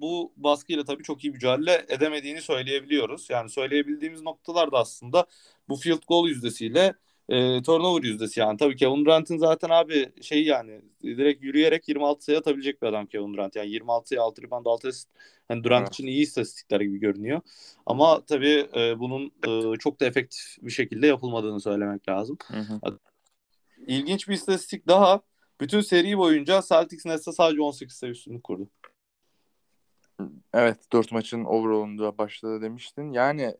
bu baskıyla tabii çok iyi mücadele edemediğini söyleyebiliyoruz. Yani söyleyebildiğimiz noktalar da aslında bu field goal yüzdesiyle e, turnover yüzdesi yani. Tabii Kevin Durant'ın zaten abi şey yani direkt yürüyerek 26 sayı atabilecek bir adam Kevin Durant. Yani 26 sayı 6 rebound 6 asist. Hani Durant evet. için iyi istatistikler gibi görünüyor. Ama tabii e, bunun e, çok da efektif bir şekilde yapılmadığını söylemek lazım. Hı hı. İlginç bir istatistik daha. Bütün seri boyunca Celtics Nets'e sadece 18 sayı üstünlük kurdu. Evet 4 maçın overall'unda başladı demiştin. Yani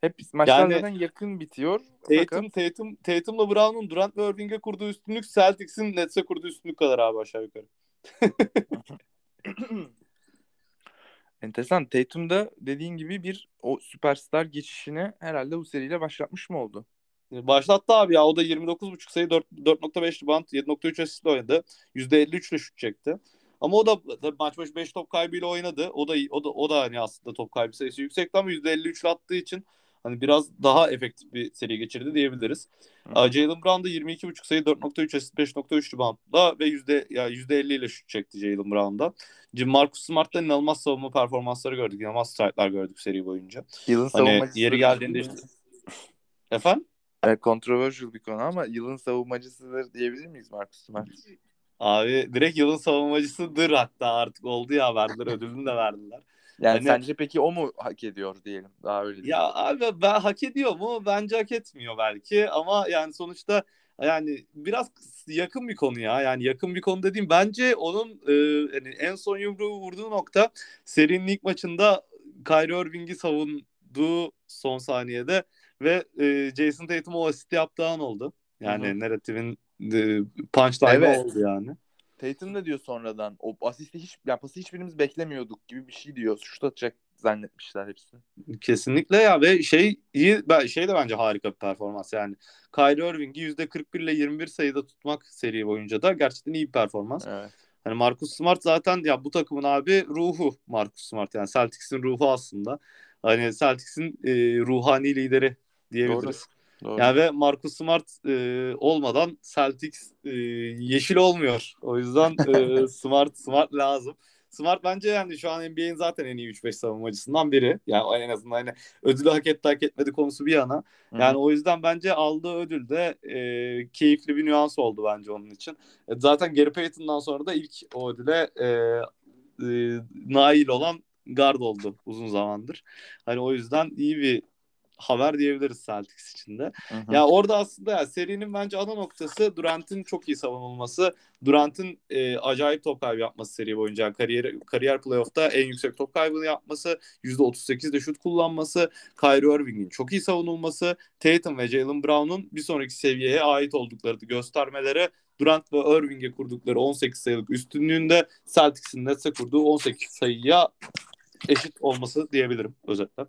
hep maçlar yani, zaten yakın bitiyor. Tatum. Tatum, Tatum'la Brown'un Durant ve Irving'e kurduğu üstünlük Celtics'in Nets'e kurduğu üstünlük kadar abi aşağı yukarı. [LAUGHS] Enteresan. Tatum da dediğin gibi bir o süperstar geçişini herhalde bu seriyle başlatmış mı oldu? Başlattı abi ya. O da 29.5 sayı 4.5 rebound 7.3 asistle oynadı. %53 ile şut çekti. Ama o da maç başı 5 top kaybıyla oynadı. O da o da o da hani aslında top kaybı sayısı yüksekti ama %53 ile attığı için hani biraz daha efektif bir seri geçirdi diyebiliriz. Hı. Jalen Brown da 22.5 sayı 4.3 asist 5.3 reboundla ve yüzde ya %50 ile şut çekti Jalen Brown'da. Jim Marcus Smart'ta inanılmaz savunma performansları gördük. İnanılmaz strike'lar gördük seri boyunca. Yılın hani yeri geldiğinde işte... [LAUGHS] Efendim? Evet, controversial bir konu ama yılın savunmacısıdır diyebilir miyiz Marcus Smart? Abi direkt yılın savunmacısıdır hatta artık oldu ya verdiler ödülünü de verdiler. Yani hani, sence peki o mu hak ediyor diyelim daha öyle diyelim. Ya abi ben hak ediyor mu? Bence hak etmiyor belki ama yani sonuçta yani biraz yakın bir konu ya. Yani yakın bir konu dediğim bence onun e, yani en son yumruğu vurduğu nokta serinin ilk maçında Kyrie Irving'i savunduğu son saniyede ve e, Jason Tatum o asist yaptığı an oldu. Yani Hı-hı. narratifin e, punchline evet. oldu yani. Tatum da diyor sonradan o asisti hiç ya pası hiçbirimiz beklemiyorduk gibi bir şey diyor. Şut atacak zannetmişler hepsi. Kesinlikle ya ve şey iyi şey de bence harika bir performans yani. Kyrie Irving'i %41 ile 21 sayıda tutmak seri boyunca da gerçekten iyi bir performans. Evet. Hani Marcus Smart zaten ya bu takımın abi ruhu Marcus Smart yani Celtics'in ruhu aslında. Hani Celtics'in e, ruhani lideri diyebiliriz. Doğru. Yani ve Marcus Smart e, olmadan Celtics e, yeşil olmuyor. O yüzden e, [LAUGHS] Smart Smart lazım. Smart bence yani şu an NBA'in zaten en iyi 3-5 savunmacısından biri. Yani en azından hani ödülü hak etti hak etmedi konusu bir yana. Yani Hı-hı. o yüzden bence aldığı ödül de e, keyifli bir nüans oldu bence onun için. E, zaten Gary Payton'dan sonra da ilk o ödüle e, e, nail olan guard oldu uzun zamandır. Hani o yüzden iyi bir haber diyebiliriz Celtics için de. Hı hı. Ya orada aslında ya serinin bence ana noktası Durant'in çok iyi savunulması. Durant'in e, acayip top kaybı yapması seri boyunca. Kariyer kariyer playoff'ta en yüksek top kaybını yapması, %38'de şut kullanması, Kyrie Irving'in çok iyi savunulması, Tatum ve Jalen Brown'un bir sonraki seviyeye ait olduklarını göstermeleri Durant ve Irving'e kurdukları 18 sayılık üstünlüğünde Celtics'in Nets'e kurduğu 18 sayıya eşit olması diyebilirim özetle.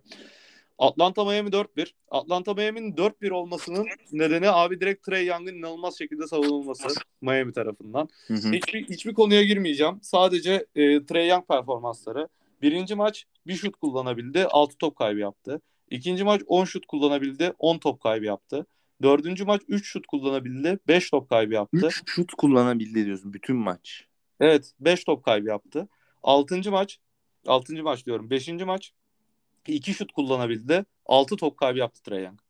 Atlanta Miami 4-1. Atlanta Miami'nin 4-1 olmasının nedeni abi direkt Trey Young'ın inanılmaz şekilde savunulması Miami tarafından. Hı hı. Hiçbir, hiçbir konuya girmeyeceğim. Sadece e, Trey Young performansları. Birinci maç bir şut kullanabildi. 6 top kaybı yaptı. İkinci maç 10 şut kullanabildi. 10 top kaybı yaptı. Dördüncü maç 3 şut kullanabildi. 5 top kaybı yaptı. 3 şut kullanabildi diyorsun bütün maç. Evet 5 top kaybı yaptı. Altıncı maç altıncı maç diyorum. Beşinci maç 2 şut kullanabildi. 6 top kaybı yaptı Trae Young.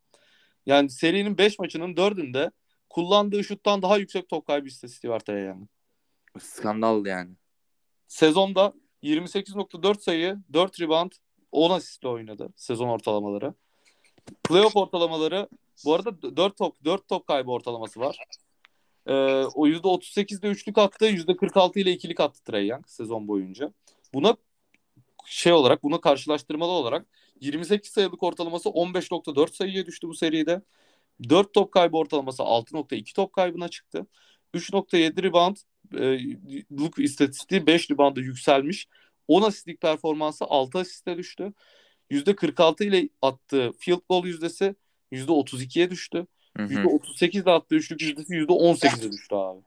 Yani serinin 5 maçının 4'ünde kullandığı şuttan daha yüksek top kaybı istatistiği var Trae Young'ın. Skandal yani. Sezonda 28.4 sayı, 4 rebound, 10 asistle oynadı sezon ortalamaları. Playoff ortalamaları bu arada 4 top 4 top kaybı ortalaması var. Ee, o %38'de üçlük attı, %46 ile ikilik attı Trae Young sezon boyunca. Buna şey olarak bunu karşılaştırmalı olarak 28 sayılık ortalaması 15.4 sayıya düştü bu seride. 4 top kaybı ortalaması 6.2 top kaybına çıktı. 3.7 rebound e, istatistiği 5 rebound'a yükselmiş. 10 asistlik performansı 6 asiste düştü. %46 ile attığı field goal yüzdesi %32'ye düştü. Hı hı. %38'de attığı üçlük yüzdesi %18'e düştü abi.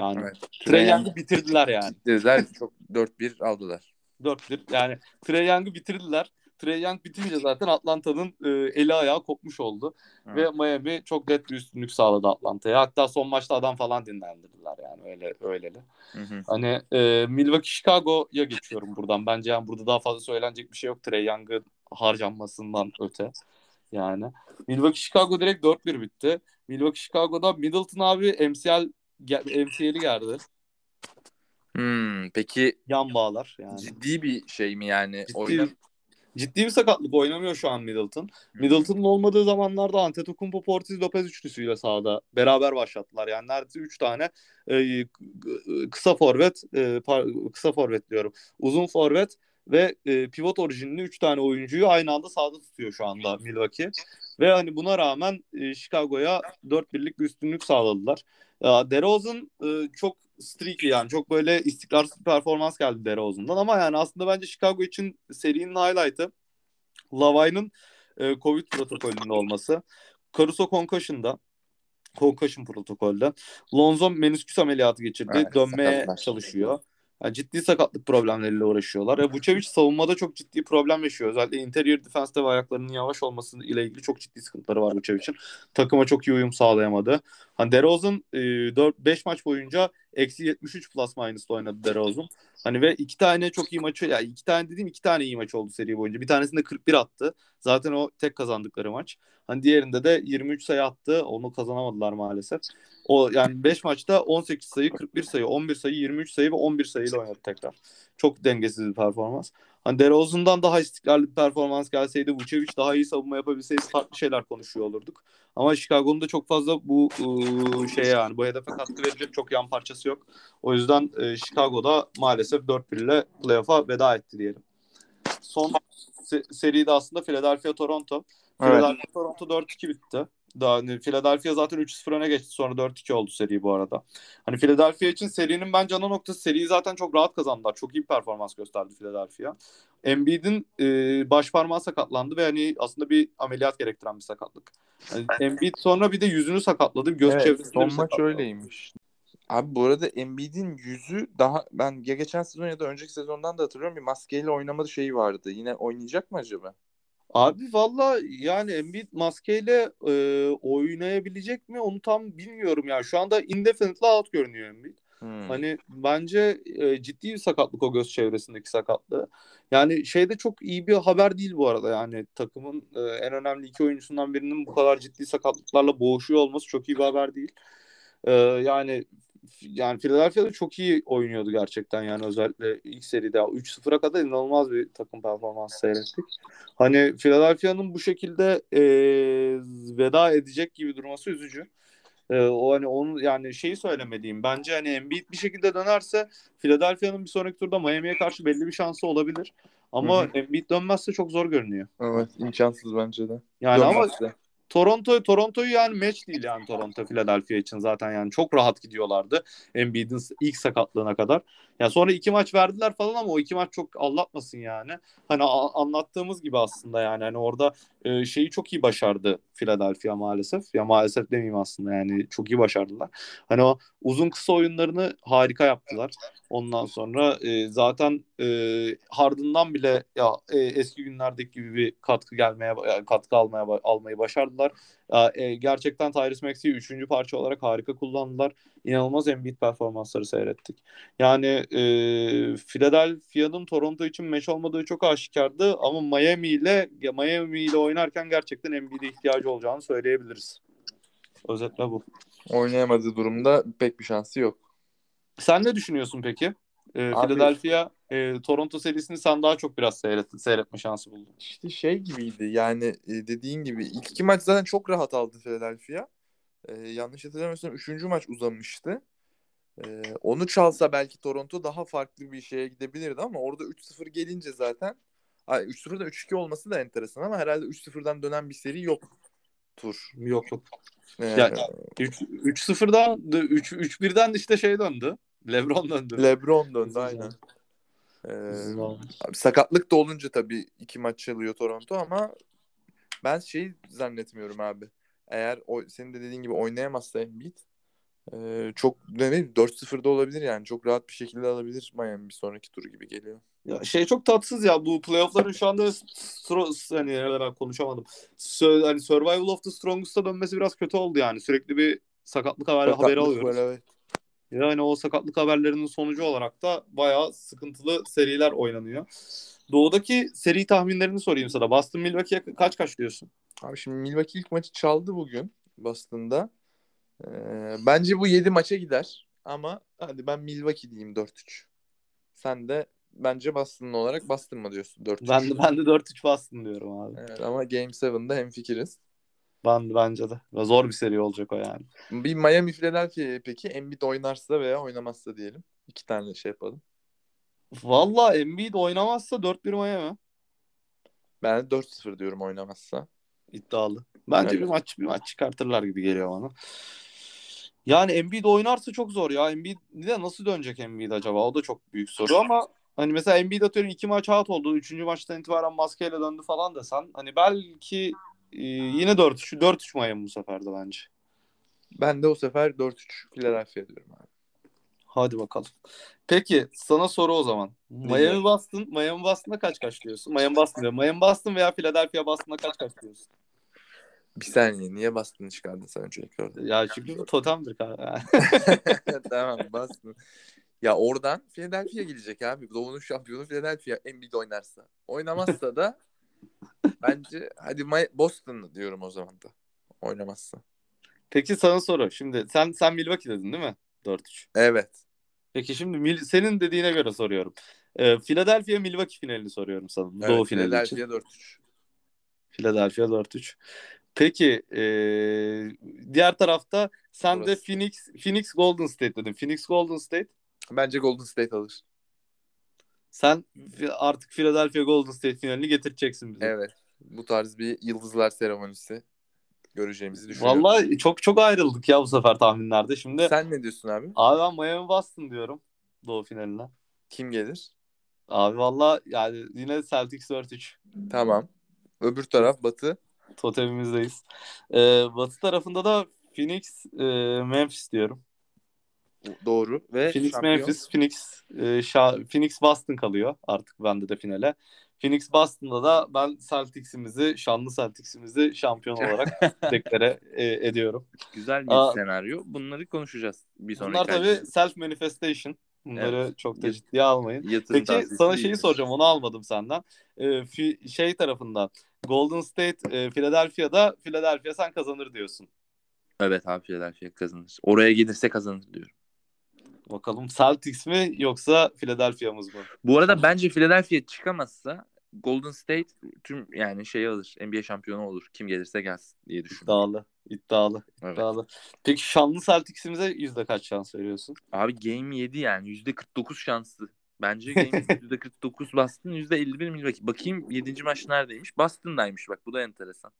Yani Evet. Trey Young'ı bitirdiler yani. Bitirdiler. Çok 4-1 aldılar. 4-1. Yani Trey Young'ı bitirdiler. Trey Young bitince zaten Atlanta'nın e, eli ayağı kopmuş oldu. Evet. Ve Miami çok net bir üstünlük sağladı Atlanta'ya. Hatta son maçta adam falan dinlendirdiler yani öyle öyleli. Hı hı. Hani e, Milwaukee Chicago'ya geçiyorum buradan. Bence yani burada daha fazla söylenecek bir şey yok Trey Young'ın harcanmasından öte. Yani Milwaukee Chicago direkt 4-1 bitti. Milwaukee Chicago'da Middleton abi MCL MCL'i geldi. Hmm, peki Yan bağlar yani. ciddi bir şey mi yani? Ciddi, Oyna- ciddi bir sakatlık oynamıyor şu an Middleton. Middleton'ın olmadığı zamanlarda Antetokounmpo Portis Lopez üçlüsüyle sahada beraber başlattılar. Yani neredeyse 3 tane e, kısa forvet e, par- kısa forvet diyorum. Uzun forvet ve e, pivot orijinli 3 tane oyuncuyu aynı anda sahada tutuyor şu anda Milwaukee. Ve hani buna rağmen e, Chicago'ya 4-1'lik bir üstünlük sağladılar. Ya, DeRozan e, çok streaky yani çok böyle istikrarsız bir performans geldi DeRozan'dan ama yani aslında bence Chicago için serinin highlight'ı Lavine'ın e, Covid protokolünde olması. Caruso Concussion'da Concussion protokolde. Lonzo menisküs ameliyatı geçirdi. Evet, Dönmeye sakatlar. çalışıyor. Yani ciddi sakatlık problemleriyle uğraşıyorlar. E, Vucevic savunmada çok ciddi problem yaşıyor. Özellikle interior defense'de ve ayaklarının yavaş olması ile ilgili çok ciddi sıkıntıları var Vucevic'in. Takıma çok iyi uyum sağlayamadı. Hani DeRozan e, 4-5 maç boyunca eksi 73 plus minus'ta oynadı DeRozan. Hani ve iki tane çok iyi maçı, yani iki tane dediğim iki tane iyi maç oldu seri boyunca. Bir tanesinde 41 attı. Zaten o tek kazandıkları maç. Hani diğerinde de 23 sayı attı. Onu kazanamadılar maalesef. O yani 5 maçta 18 sayı, 41 sayı, 11 sayı, 23 sayı ve 11 sayıyla oynadı tekrar. Çok dengesiz bir performans. Hani DeRozan'dan daha istikrarlı bir performans gelseydi, Vucevic daha iyi savunma yapabilseydi farklı şeyler konuşuyor olurduk. Ama Chicago'nun da çok fazla bu ıı, şeye yani bu hedefe katkı verecek çok yan parçası yok. O yüzden e, Chicago'da maalesef 4-1 ile playoff'a veda etti diyelim. Son se- seride aslında Philadelphia Toronto. Philadelphia Toronto 4-2 bitti. Daha hani Philadelphia zaten 3-0 öne geçti. Sonra 4-2 oldu seri bu arada. Hani Philadelphia için serinin bence ana noktası seriyi zaten çok rahat kazandılar. Çok iyi bir performans gösterdi Philadelphia. Embiid'in e, baş parmağı sakatlandı ve hani aslında bir ameliyat gerektiren bir sakatlık. Yani Embiid sonra bir de yüzünü sakatladı. Göz Evet, çevresinde son maç öyleymiş. Abi bu arada Embiid'in yüzü daha ben ya geçen sezon ya da önceki sezondan da hatırlıyorum bir maskeyle oynama şeyi vardı. Yine oynayacak mı acaba? Abi valla yani Embiid maskeyle e, oynayabilecek mi onu tam bilmiyorum yani. Şu anda indefinitely out görünüyor Embiid. Hmm. Hani bence e, ciddi bir sakatlık o göz çevresindeki sakatlığı. Yani şeyde çok iyi bir haber değil bu arada. Yani takımın e, en önemli iki oyuncusundan birinin bu kadar ciddi sakatlıklarla boğuşuyor olması çok iyi bir haber değil. E, yani yani Philadelphia'da çok iyi oynuyordu gerçekten yani özellikle ilk seride 3-0'a kadar inanılmaz bir takım performansı seyrettik. Hani Philadelphia'nın bu şekilde e, veda edecek gibi durması üzücü. Ee, o hani onun yani şeyi söylemediğim bence hani Embiid bir şekilde dönerse Philadelphia'nın bir sonraki turda Miami'ye karşı belli bir şansı olabilir. Ama Hı Embiid dönmezse çok zor görünüyor. Evet imkansız bence de. Yani ama Dönmezse. Toronto Toronto'yu yani match değil yani Toronto Philadelphia için zaten yani çok rahat gidiyorlardı Embiid'in ilk sakatlığına kadar. Ya sonra iki maç verdiler falan ama o iki maç çok allatmasın yani. Hani a- anlattığımız gibi aslında yani hani orada e, şeyi çok iyi başardı Philadelphia maalesef. Ya maalesef demeyeyim aslında yani çok iyi başardılar. Hani o uzun kısa oyunlarını harika yaptılar. Ondan sonra e, zaten e, Harden'dan bile ya e, eski günlerdeki gibi bir katkı gelmeye yani katkı almaya almayı başardılar. E, gerçekten Tyrese Maxey'i üçüncü parça olarak harika kullandılar. İnanılmaz Embiid performansları seyrettik. Yani e, Philadelphia'nın Toronto için meş olmadığı çok aşikardı ama Miami ile Miami ile oynarken gerçekten Embiid'e ihtiyacı olacağını söyleyebiliriz. Özetle bu. Oynayamadığı durumda pek bir şansı yok. Sen ne düşünüyorsun peki? Abi- Philadelphia e, Toronto serisini sen daha çok biraz seyret, seyretme şansı buldun. İşte şey gibiydi yani e, dediğin gibi ilk iki maç zaten çok rahat aldı Philadelphia. E, yanlış hatırlamıyorsam üçüncü maç uzamıştı. E, onu çalsa belki Toronto daha farklı bir şeye gidebilirdi ama orada 3-0 gelince zaten Ay, 3-0'da 3-2 olması da enteresan ama herhalde 3-0'dan dönen bir seri yok tur. Yok yok. E, Ya, 3 3-0'dan 3 3-1'den işte şey döndü. LeBron döndü. LeBron döndü aynen. E, abi sakatlık da olunca tabii iki maç çalıyor Toronto ama Ben şey zannetmiyorum abi. Eğer o, senin de dediğin gibi oynayamazsa Embiid e, çok ne bileyim 4-0'da olabilir yani. Çok rahat bir şekilde alabilir Miami bir sonraki turu gibi geliyor. Ya şey çok tatsız ya bu playoff'ların şu anda stro- hani ben konuşamadım. Sö- hani Survival of the Strongest'a dönmesi biraz kötü oldu yani. Sürekli bir sakatlık haberi, haberi Sakatlık alıyoruz. var, evet. Yani o sakatlık haberlerinin sonucu olarak da bayağı sıkıntılı seriler oynanıyor. Doğudaki seri tahminlerini sorayım sana. Boston Milwaukee'ye kaç kaç diyorsun? Abi şimdi Milwaukee ilk maçı çaldı bugün Boston'da. Ee, bence bu 7 maça gider. Ama hadi ben Milwaukee diyeyim 4-3. Sen de bence Boston'lı olarak Boston mı diyorsun 4-3? Ben de ben de 4-3 Boston diyorum abi. Evet, ama Game 7'de hemfikiriz. Ben bence de. Zor bir seri olacak o yani. Bir Miami Philadelphia peki Embiid oynarsa veya oynamazsa diyelim. İki tane şey yapalım. Valla Embiid oynamazsa 4-1 Miami. Ben de 4-0 diyorum oynamazsa. İddialı. Bence Evet. bir maç bir maç çıkartırlar gibi geliyor bana. Yani Embiid oynarsa çok zor ya. Embiid de nasıl dönecek Embiid acaba? O da çok büyük soru ama hani mesela Embiid atıyorum iki maç out oldu. Üçüncü maçtan itibaren maskeyle döndü falan desen hani belki e, yine 4-3 4-3 Miami bu sefer de bence. Ben de o sefer 4-3 Philadelphia diyorum abi. Hadi bakalım. Peki sana soru o zaman. Miami Dinliyorum. Boston, Miami Boston'da kaç kaç diyorsun? Miami Boston. Miami Boston veya Philadelphia Boston'da kaç kaç diyorsun? Bir saniye niye Boston'ı çıkardın sen öncelikle orada? Ya çünkü bu totemdir kanka. [LAUGHS] tamam Boston. Ya oradan Philadelphia gelecek abi. Doğu'nun şampiyonu Philadelphia Embiid oynarsa. Oynamazsa da [LAUGHS] bence hadi My- Boston diyorum o zaman da. Oynamazsa. Peki sana soru. Şimdi sen sen Milwaukee dedin değil mi? 4-3. Evet. Peki şimdi senin dediğine göre soruyorum. Ee, Philadelphia Milwaukee finalini soruyorum sana. evet Doğu finali için. Philadelphia 4-3. Philadelphia 4-3. Peki ee, diğer tarafta sen de Burası. Phoenix Phoenix Golden State dedin. Phoenix Golden State. Bence Golden State alır. Sen artık Philadelphia Golden State finalini getireceksin bize. Evet. Bu tarz bir yıldızlar seremonisi göreceğimizi düşünüyorum. Vallahi çok çok ayrıldık ya bu sefer tahminlerde. Şimdi Sen ne diyorsun abi? abi ben Miami Boston diyorum Doğu finaline. Kim gelir? Abi valla yani yine Celtics 4-3. Tamam. Öbür taraf Batı. Totemimizdeyiz. Ee, batı tarafında da Phoenix, e, Memphis diyorum. Doğru. Ve Phoenix, şampiyon. Memphis, Phoenix, e, şa- Phoenix, Boston kalıyor artık bende de finale. Phoenix, Boston'da da ben Celtics'imizi, şanlı Celtics'imizi şampiyon olarak [LAUGHS] deklare e, ediyorum. Güzel bir Aa. senaryo. Bunları konuşacağız bir sonraki Bunlar tabii self manifestation. Bunları çok da ciddiye almayın. Yatırım Peki sana şeyi soracağım onu almadım senden. Ee, fi- şey tarafında Golden State, e, Philadelphia'da Philadelphia sen kazanır diyorsun. Evet abi Philadelphia kazanır. Oraya gelirse kazanır diyorum. Bakalım Celtics mi yoksa Philadelphia'mız mı? Bu arada bence Philadelphia çıkamazsa Golden State tüm yani şey alır. NBA şampiyonu olur. Kim gelirse gelsin diye düşünüyorum. İddialı. iddialı. Evet. iddialı. Peki şanlı Celtics'imize yüzde kaç şans veriyorsun? Abi Game 7 yani %49 şanslı. Bence Game %49 Boston %51 Milwaukee. Bakayım 7. maç neredeymiş? Boston'daymış bak bu da enteresan.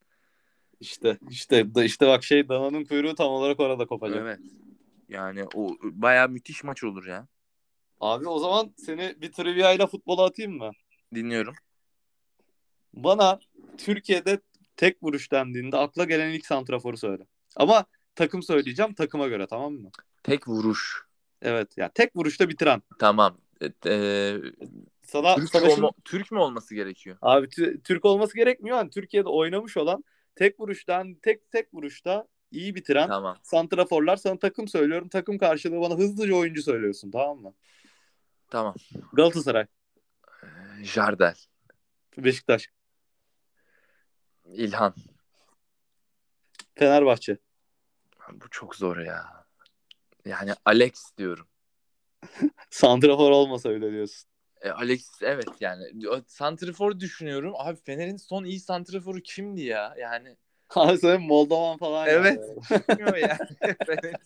İşte işte işte bak şey dananın kuyruğu tam olarak orada kopacak. Evet. Yani o bayağı müthiş maç olur ya. Abi o zaman seni bir trivia ile futbola atayım mı? Dinliyorum. Bana Türkiye'de tek vuruş dendiğinde akla gelen ilk santraforu söyle. Ama takım söyleyeceğim takıma göre tamam mı? Tek vuruş. Evet ya tek vuruşta bitiren. Tamam. E, Sana, Türk, şimdi- olma- Türk mü olması gerekiyor? Abi Tü- Türk olması gerekmiyor. Yani Türkiye'de oynamış olan tek vuruştan tek tek vuruşta iyi bitiren Tamam. santraforlar sana takım söylüyorum. Takım karşılığı bana hızlıca oyuncu söylüyorsun tamam mı? Tamam. Galatasaray, Jardel. Beşiktaş, İlhan. Fenerbahçe, Bu çok zor ya. Yani Alex diyorum. [LAUGHS] santrafor olmasa öyle diyorsun. E, Alex evet yani. O Santrifor düşünüyorum. Abi Fener'in son iyi santriforu kimdi ya? Yani Abi sen Moldovan falan Evet. yani. [LAUGHS]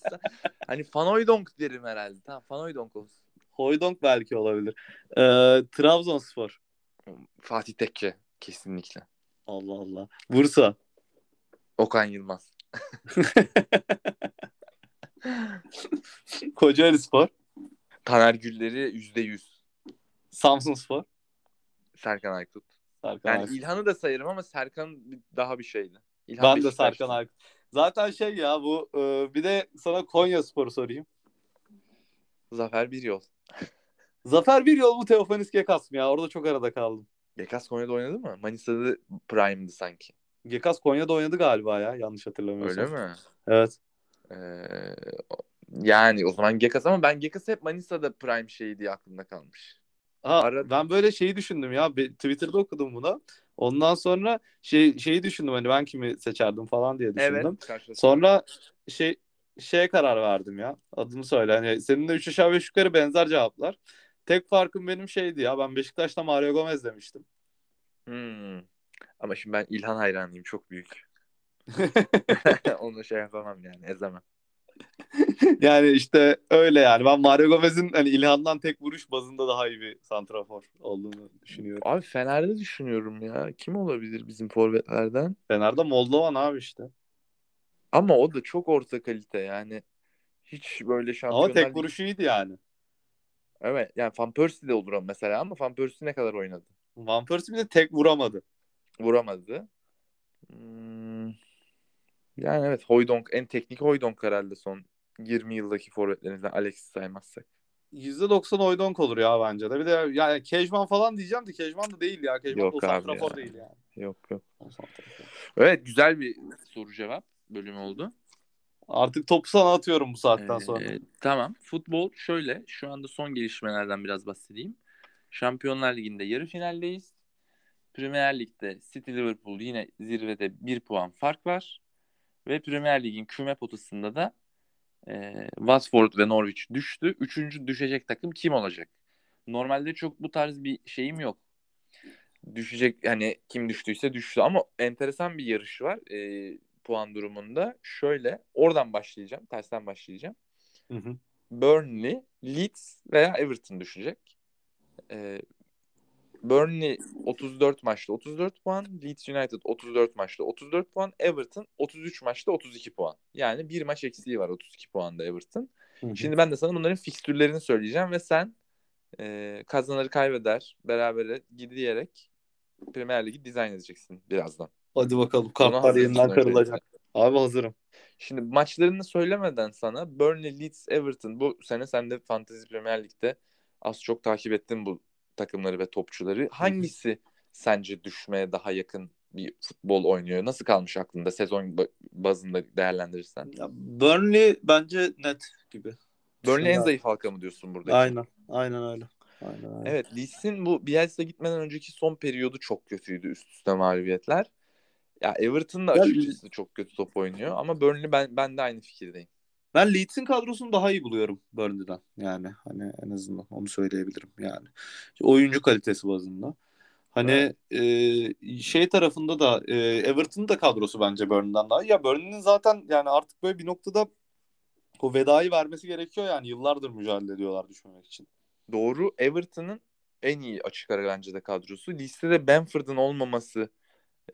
hani Fanoydonk derim herhalde. Tamam Fanoydonk olsun. Hoydonk belki olabilir. Ee, Trabzonspor. Fatih Tekke kesinlikle. Allah Allah. Bursa. Okan Yılmaz. [LAUGHS] Kocaeli Spor. Taner Gülleri yüzde yüz. Samsun Spor. Serkan Aykut. Serkan Yani Aykut. İlhan'ı da sayarım ama Serkan daha bir şeydi. İlhan Ben de Beşiktaş'tı. Serkan Aykut. Zaten şey ya bu e, bir de sana Konya Spor'u sorayım. Zafer bir yol. [LAUGHS] Zafer bir yol mu Teofanis Gekas mı ya? Orada çok arada kaldım. Gekas Konya'da oynadı mı? Manisa'da Prime'dı sanki. Gekas Konya'da oynadı galiba ya yanlış hatırlamıyorsam. Öyle mi? Evet. Ee, yani o zaman Gekas ama ben Gekas hep Manisa'da Prime şeyi diye aklımda kalmış. Ha, Ara- ben böyle şeyi düşündüm ya. Twitter'da okudum bunu. Ondan sonra şey şeyi düşündüm hani ben kimi seçerdim falan diye düşündüm. karşılaşma. Sonra şey şeye karar verdim ya. Adını söyle. Hani senin de 3 aşağı 5 yukarı benzer cevaplar. Tek farkım benim şeydi ya. Ben Beşiktaş'ta Mario Gomez demiştim. Hmm. Ama şimdi ben İlhan hayranıyım çok büyük. [LAUGHS] [LAUGHS] Onu şey yapamam yani ezemem. [LAUGHS] yani işte öyle yani. Ben Mario Gomez'in hani İlhan'dan tek vuruş bazında daha iyi bir santrafor olduğunu düşünüyorum. Abi Fener'de düşünüyorum ya. Kim olabilir bizim forvetlerden? Fener'de Moldovan abi işte. Ama o da çok orta kalite yani. Hiç böyle Ama şampiyonlar tek Ligi- vuruşu iyiydi yani. Evet yani Van Persie de olur ama mesela ama Van Persie ne kadar oynadı? Van Persie bir de tek vuramadı. Vuramadı. Hmm. Yani evet Hoydonk en teknik Hoydonk herhalde son 20 yıldaki forvetlerinizden Alex'i saymazsak. %90 Oydonk olur ya bence de. Bir de yani Kejman falan diyeceğim de Kejman da değil ya. Kejman Yok da santrafor ya. değil yani. Yok yok. Evet güzel bir soru cevap bölümü oldu. Artık topu sana atıyorum bu saatten Ee, sonra. Tamam. Futbol şöyle. Şu anda son gelişmelerden biraz bahsedeyim. Şampiyonlar Ligi'nde yarı finaldeyiz. Premier Lig'de City Liverpool yine zirvede bir puan fark var. Ve Premier Lig'in küme potasında da e, Watford ve Norwich düştü. Üçüncü düşecek takım kim olacak? Normalde çok bu tarz bir şeyim yok. Düşecek hani kim düştüyse düştü ama enteresan bir yarış var e, puan durumunda. Şöyle oradan başlayacağım. Tersten başlayacağım. Hı hı. Burnley, Leeds veya Everton düşecek. Ee, Burnley 34 maçta 34 puan, Leeds United 34 maçta 34 puan, Everton 33 maçta 32 puan. Yani bir maç eksiği var 32 puanda Everton. Hı hı. Şimdi ben de sana bunların fikstürlerini söyleyeceğim ve sen e, kazanır kaybeder berabere gidiyerek Premier Ligi dizayn edeceksin birazdan. Hadi bakalım kartlar yeniden kırılacak. Abi hazırım. Şimdi maçlarını söylemeden sana Burnley, Leeds, Everton bu sene sen de Fantasy Premier Lig'de az çok takip ettin bu takımları ve topçuları. Hangisi sence düşmeye daha yakın bir futbol oynuyor? Nasıl kalmış aklında sezon ba- bazında değerlendirirsen? Ya Burnley bence net gibi. Burnley en zayıf halka mı diyorsun burada? Aynen. Aynen öyle. Aynen öyle. Evet Leeds'in bu Bielsa gitmeden önceki son periyodu çok kötüydü üst üste mağlubiyetler. Ya Everton da açıkçası çok kötü top oynuyor ama Burnley ben ben de aynı fikirdeyim. Ben Leeds'in kadrosunu daha iyi buluyorum Burnley'den. Yani hani en azından onu söyleyebilirim yani. Oyuncu kalitesi bazında. Hani e, şey tarafında da e, Everton'ın da kadrosu bence Burnley'den daha iyi. Ya Burnley'nin zaten yani artık böyle bir noktada o vedayı vermesi gerekiyor yani. Yıllardır mücadele ediyorlar düşmemek için. Doğru. Everton'ın en iyi açık ara bence de kadrosu. Listede Bamford'un olmaması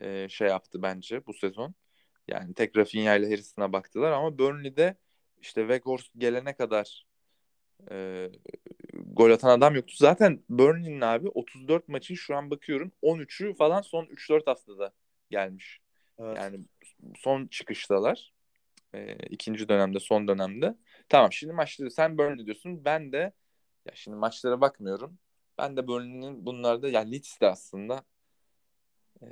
e, şey yaptı bence bu sezon. Yani tek Rafinha ile Harrison'a baktılar ama Burnley'de işte Weghorst gelene kadar e, gol atan adam yoktu. Zaten Burnley'nin abi 34 maçın şu an bakıyorum 13'ü falan son 3-4 haftada gelmiş. Evet. Yani son çıkıştalar. E, ikinci dönemde, son dönemde. Tamam şimdi maçları sen Burnley diyorsun. Ben de ya şimdi maçlara bakmıyorum. Ben de Burnley'nin bunlarda ya Leeds de aslında e,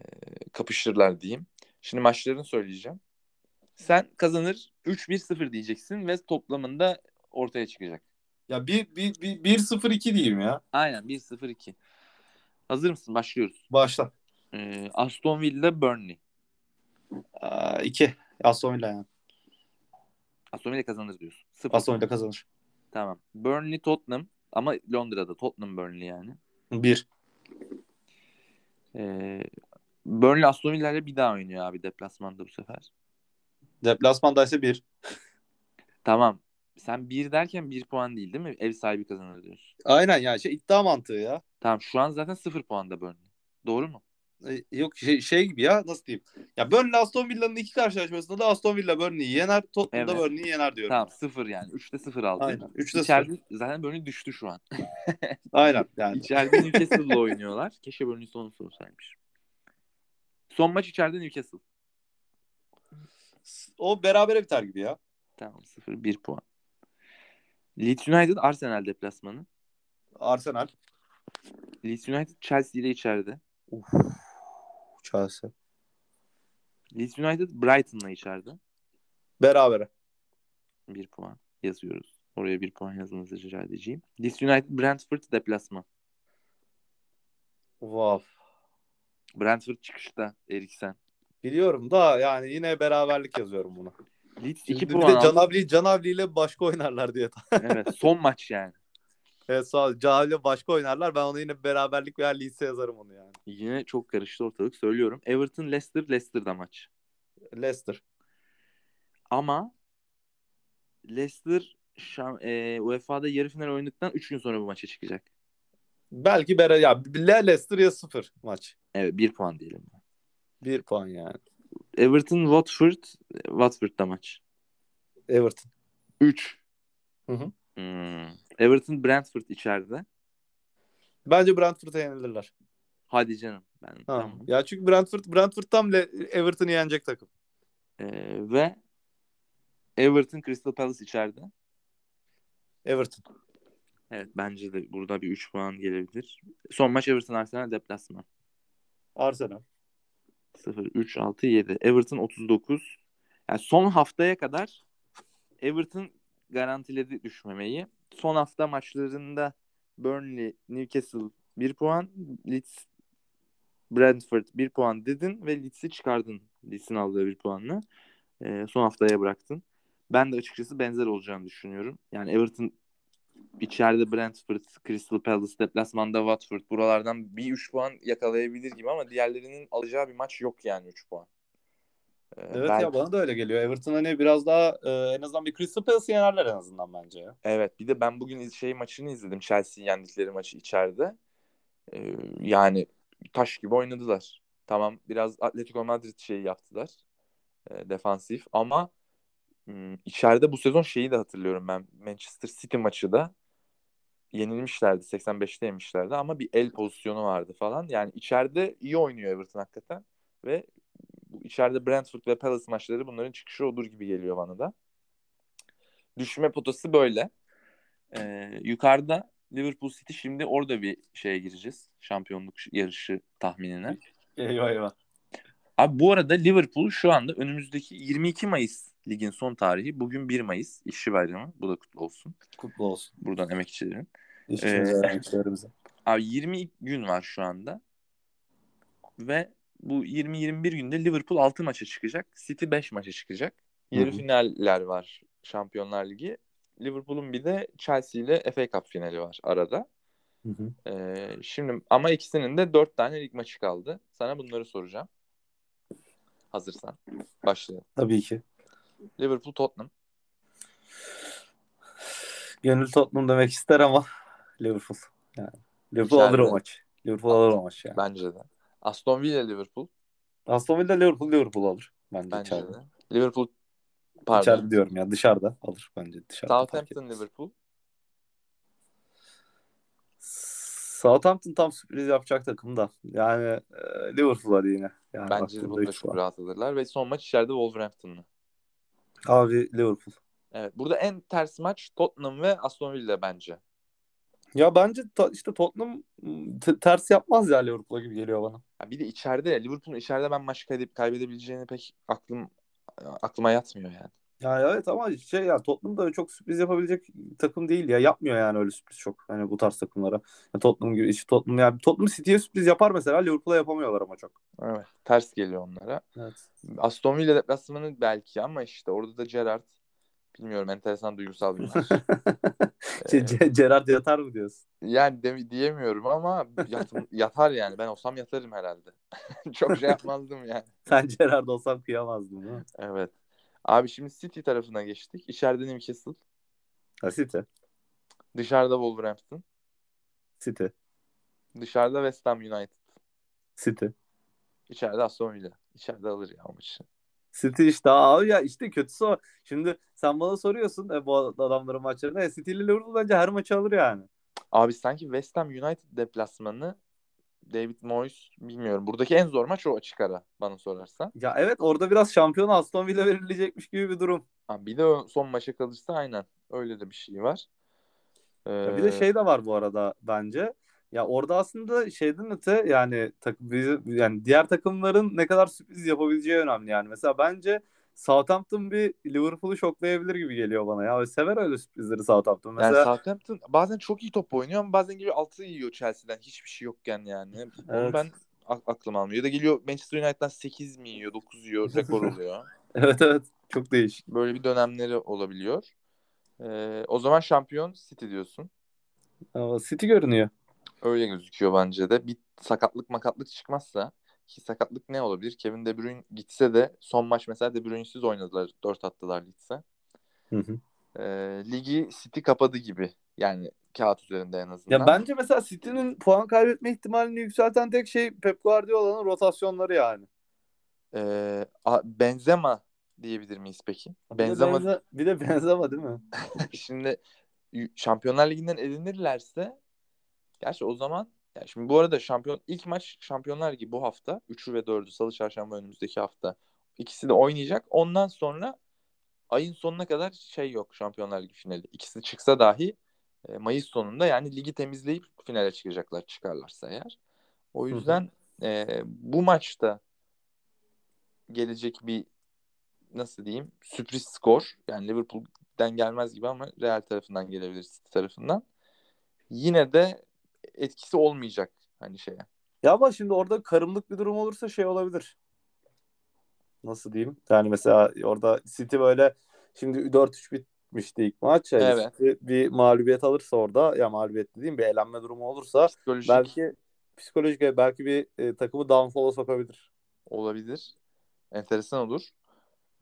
kapışırlar diyeyim. Şimdi maçlarını söyleyeceğim. Sen kazanır 3-1-0 diyeceksin ve toplamında ortaya çıkacak. Ya bir, bir, bir, 1-0-2 diyeyim ya. Aynen 1-0-2. Hazır mısın? Başlıyoruz. Başla. Ee, Aston Villa Burnley. 2. Aston Villa yani. Aston Villa kazanır diyorsun. 0. Aston Villa kazanır. Tamam. Burnley Tottenham ama Londra'da Tottenham Burnley yani. 1. Ee, Burnley Aston Villa ile bir daha oynuyor abi deplasmanda bu sefer. Deplasmanda ise 1. Tamam. Sen bir derken bir puan değil değil mi? Ev sahibi kazanır diyorsun. Aynen yani şey iddia mantığı ya. Tamam şu an zaten sıfır puanda Burnley. Doğru mu? E, Yok şey, şey gibi ya nasıl diyeyim. Ya Burnley Aston Villa'nın iki karşılaşmasında da Aston Villa Burnley'i yener. Tottenham'da Evet. Burnley'i yener diyorum. Tamam sıfır yani. Üçte sıfır aldı. Aynen. 3'te 0. İçeride zaten Burnley düştü şu an. [LAUGHS] Aynen yani. İçeride Newcastle'la oynuyorlar. Keşke Burnley son olsaymış. Son maç içeride Newcastle. O berabere biter gibi ya. Tamam 0 1 puan. Leeds United Arsenal deplasmanı. Arsenal. Leeds United Chelsea ile içeride. Chelsea. Leeds United Brighton'la içeride. Berabere. 1 puan yazıyoruz. Oraya 1 puan yazmanızı rica edeceğim. Leeds United Brentford deplasman. Wow. Brentford çıkışta Eriksen. Biliyorum da yani yine beraberlik yazıyorum buna. Leeds Şimdi 2 bir puan aldı. Canavli, Canavli ile başka oynarlar diye. [LAUGHS] evet, son maç yani. evet sağ ol. Canavli ile başka oynarlar. Ben onu yine beraberlik veya Leeds'e yazarım onu yani. Yine çok karıştı ortalık söylüyorum. Everton Leicester Leicester'da maç. Leicester. Ama Leicester şam, e, UEFA'da yarı final oynadıktan 3 gün sonra bu maça çıkacak. Belki beraber ya Le Leicester ya sıfır maç. Evet 1 puan diyelim. Bir puan yani. Everton Watford Watford'da maç. Everton. 3. Hı hı. Hmm. Everton Brentford içeride. Bence Brentford'a yenilirler. Hadi canım. Ben Ha. tamam. Ya çünkü Brentford Brentford tam Everton'ı yenecek takım. Ee, ve Everton Crystal Palace içeride. Everton. Evet bence de burada bir 3 puan gelebilir. Son maç Everton Arsenal deplasman. Arsenal. 0 3 6 7. Everton 39. Yani son haftaya kadar Everton garantiledi düşmemeyi. Son hafta maçlarında Burnley, Newcastle 1 puan, Leeds, Brentford 1 puan dedin ve Leeds'i çıkardın. Leeds'in aldığı 1 puanla. Ee, son haftaya bıraktın. Ben de açıkçası benzer olacağını düşünüyorum. Yani Everton içeride Brentford, Crystal Palace, deplasmanda Watford buralardan bir 3 puan yakalayabilir gibi ama diğerlerinin alacağı bir maç yok yani 3 puan. Ee, Evet belki- ya bana da öyle geliyor. Everton hani biraz daha e, en azından bir Crystal Palace yenerler en azından bence ya. Evet bir de ben bugün şey maçını izledim. Chelsea'yi yendikleri maçı içeride. Ee, yani taş gibi oynadılar. Tamam biraz Atletico Madrid şeyi yaptılar. e, defansif ama içeride bu sezon şeyi de hatırlıyorum ben. Manchester City maçı da yenilmişlerdi. 85'te yemişlerdi ama bir el pozisyonu vardı falan. Yani içeride iyi oynuyor Everton hakikaten ve bu içeride Brentford ve Palace maçları bunların çıkışı olur gibi geliyor bana da. Düşme potası böyle. Ee, yukarıda Liverpool City şimdi orada bir şeye gireceğiz. Şampiyonluk yarışı tahminine. Eyvah eyvah. Abi bu arada Liverpool şu anda önümüzdeki 22 Mayıs ligin son tarihi. Bugün 1 Mayıs işçi bayramı. Bu da kutlu olsun. Kutlu olsun. Buradan emekçilerin. İşçimize, Ee, emekçilerimize. [LAUGHS] Abi 20 gün var şu anda. Ve bu 20-21 günde Liverpool 6 maça çıkacak. City 5 maça çıkacak. Yarı finaller var Şampiyonlar Ligi. Liverpool'un bir de Chelsea ile FA Cup finali var arada. Hı hı. Ee, şimdi ama ikisinin de 4 tane lig maçı kaldı. Sana bunları soracağım. Hazırsan. Başlayalım. Tabii ki. Liverpool Tottenham. Gönül Tottenham demek ister ama Liverpool. Yani Liverpool İçeride. alır o maç. Liverpool alır o maç yani. Bence de. Aston Villa Liverpool. Aston Villa Liverpool Liverpool alır. Bence, Bence içeride. de. Liverpool pardon. İçeride diyorum ya dışarıda alır bence dışarıda. Southampton. Liverpool. Southampton tam sürpriz yapacak takım da. Yani e, Liverpool hadi yine. Yani Bence de bunu da çok rahat alırlar. Ve son maç içeride Wolverhampton'la. Abi Liverpool. Evet. Burada en ters maç Tottenham ve Aston Villa bence. Ya bence ta- işte Tottenham m, t- ters yapmaz ya Liverpool'a gibi geliyor bana. Ya bir de içeride Liverpool'un içeride ben maç kaybedip kaybedebileceğini pek aklım aklıma yatmıyor yani. Ya evet ama şey ya Tottenham da çok sürpriz yapabilecek takım değil ya. Yapmıyor yani öyle sürpriz çok. Hani bu tarz takımlara. Ya Tottenham gibi işte Tottenham yani Tottenham City'ye sürpriz yapar mesela Liverpool'a yapamıyorlar ama çok. Evet. Ters geliyor onlara. Evet. Aston Villa deplasmanı belki ama işte orada da Gerrard bilmiyorum enteresan duygusal bir maç. [LAUGHS] şey, Ee, Gerrard yatar mı diyorsun? yani de, diyemiyorum ama yat- yatar yani. Ben olsam yatarım herhalde. [LAUGHS] Çok şey yapmazdım yani. [LAUGHS] Sen Gerrard olsam kıyamazdın değil mi? Evet. Abi şimdi City tarafına geçtik. İçeride Newcastle. Ha, City. Dışarıda Wolverhampton. City. Dışarıda West Ham United. City. İçeride Aston Villa. İçeride alır ya maçı. City işte abi ya işte kötüsü o. Şimdi sen bana soruyorsun e, bu adamların maçlarını. E, City ile Liverpool bence her maçı alır yani. Abi sanki West Ham United deplasmanı David Moyes bilmiyorum. Buradaki en zor maç o açık ara bana sorarsan. Ya evet orada biraz şampiyon Aston Villa verilecekmiş gibi bir durum. Ha, bir de o son maça kalırsa aynen öyle de bir şey var. Ya bir de Ee, şey de var bu arada bence. Ya orada aslında şeyden öte yani takım yani diğer takımların ne kadar sürpriz yapabileceği önemli yani. Mesela bence Southampton bir Liverpool'u şoklayabilir gibi geliyor bana ya. Ve sever öyle sürprizleri Southampton. yani Mesela Southampton bazen çok iyi top oynuyor ama bazen gibi altı yiyor Chelsea'den hiçbir şey yokken yani. Onu Evet. ben a- aklım almıyor. Ya da geliyor Manchester United'dan 8 mi yiyor, 9 yiyor, rekor [LAUGHS] oluyor. evet evet çok değişik. Böyle bir dönemleri olabiliyor. Ee, o zaman şampiyon City diyorsun. Ama City görünüyor. Öyle gözüküyor bence de. Bir sakatlık makatlık çıkmazsa ki sakatlık ne olabilir? Kevin De Bruyne gitse de son maç mesela De Bruyne'siz oynadılar. 4 attılar gitse. Hı hı. Ee, ligi City kapadı gibi. Yani kağıt üzerinde en azından. Ya bence mesela City'nin puan kaybetme ihtimalini yükselten tek şey Pep Guardiola'nın rotasyonları yani. A- Benzema diyebilir miyiz peki? Bir de Benzema Benze- bir de Benzema değil mi? [LAUGHS] şimdi Şampiyonlar Ligi'nden elenirlerse gerçi o zaman ya şimdi bu arada şampiyon ilk maç Şampiyonlar Ligi bu hafta 3'ü ve 4'ü Salı Çarşamba önümüzdeki hafta ikisi de oynayacak. Ondan sonra ayın sonuna kadar şey yok Şampiyonlar Ligi finali. İkisi çıksa dahi e, Mayıs sonunda yani ligi temizleyip finale çıkacaklar çıkarlarsa eğer. O yüzden e, bu maçta gelecek bir nasıl diyeyim sürpriz skor yani Liverpool'den gelmez gibi ama Real tarafından gelebilir City tarafından. Yine de etkisi olmayacak hani şeye. Ya ama şimdi orada karımlık bir durum olursa şey olabilir. Nasıl diyeyim? Yani mesela orada City böyle şimdi 4-3 bitmişti ilk maç. Yani Evet. City bir mağlubiyet alırsa orada ya mağlubiyet dediğim bir elenme durumu olursa Psikolojik belki psikolojik belki bir e, takımı downfall'a sokabilir. olabilir. Enteresan olur.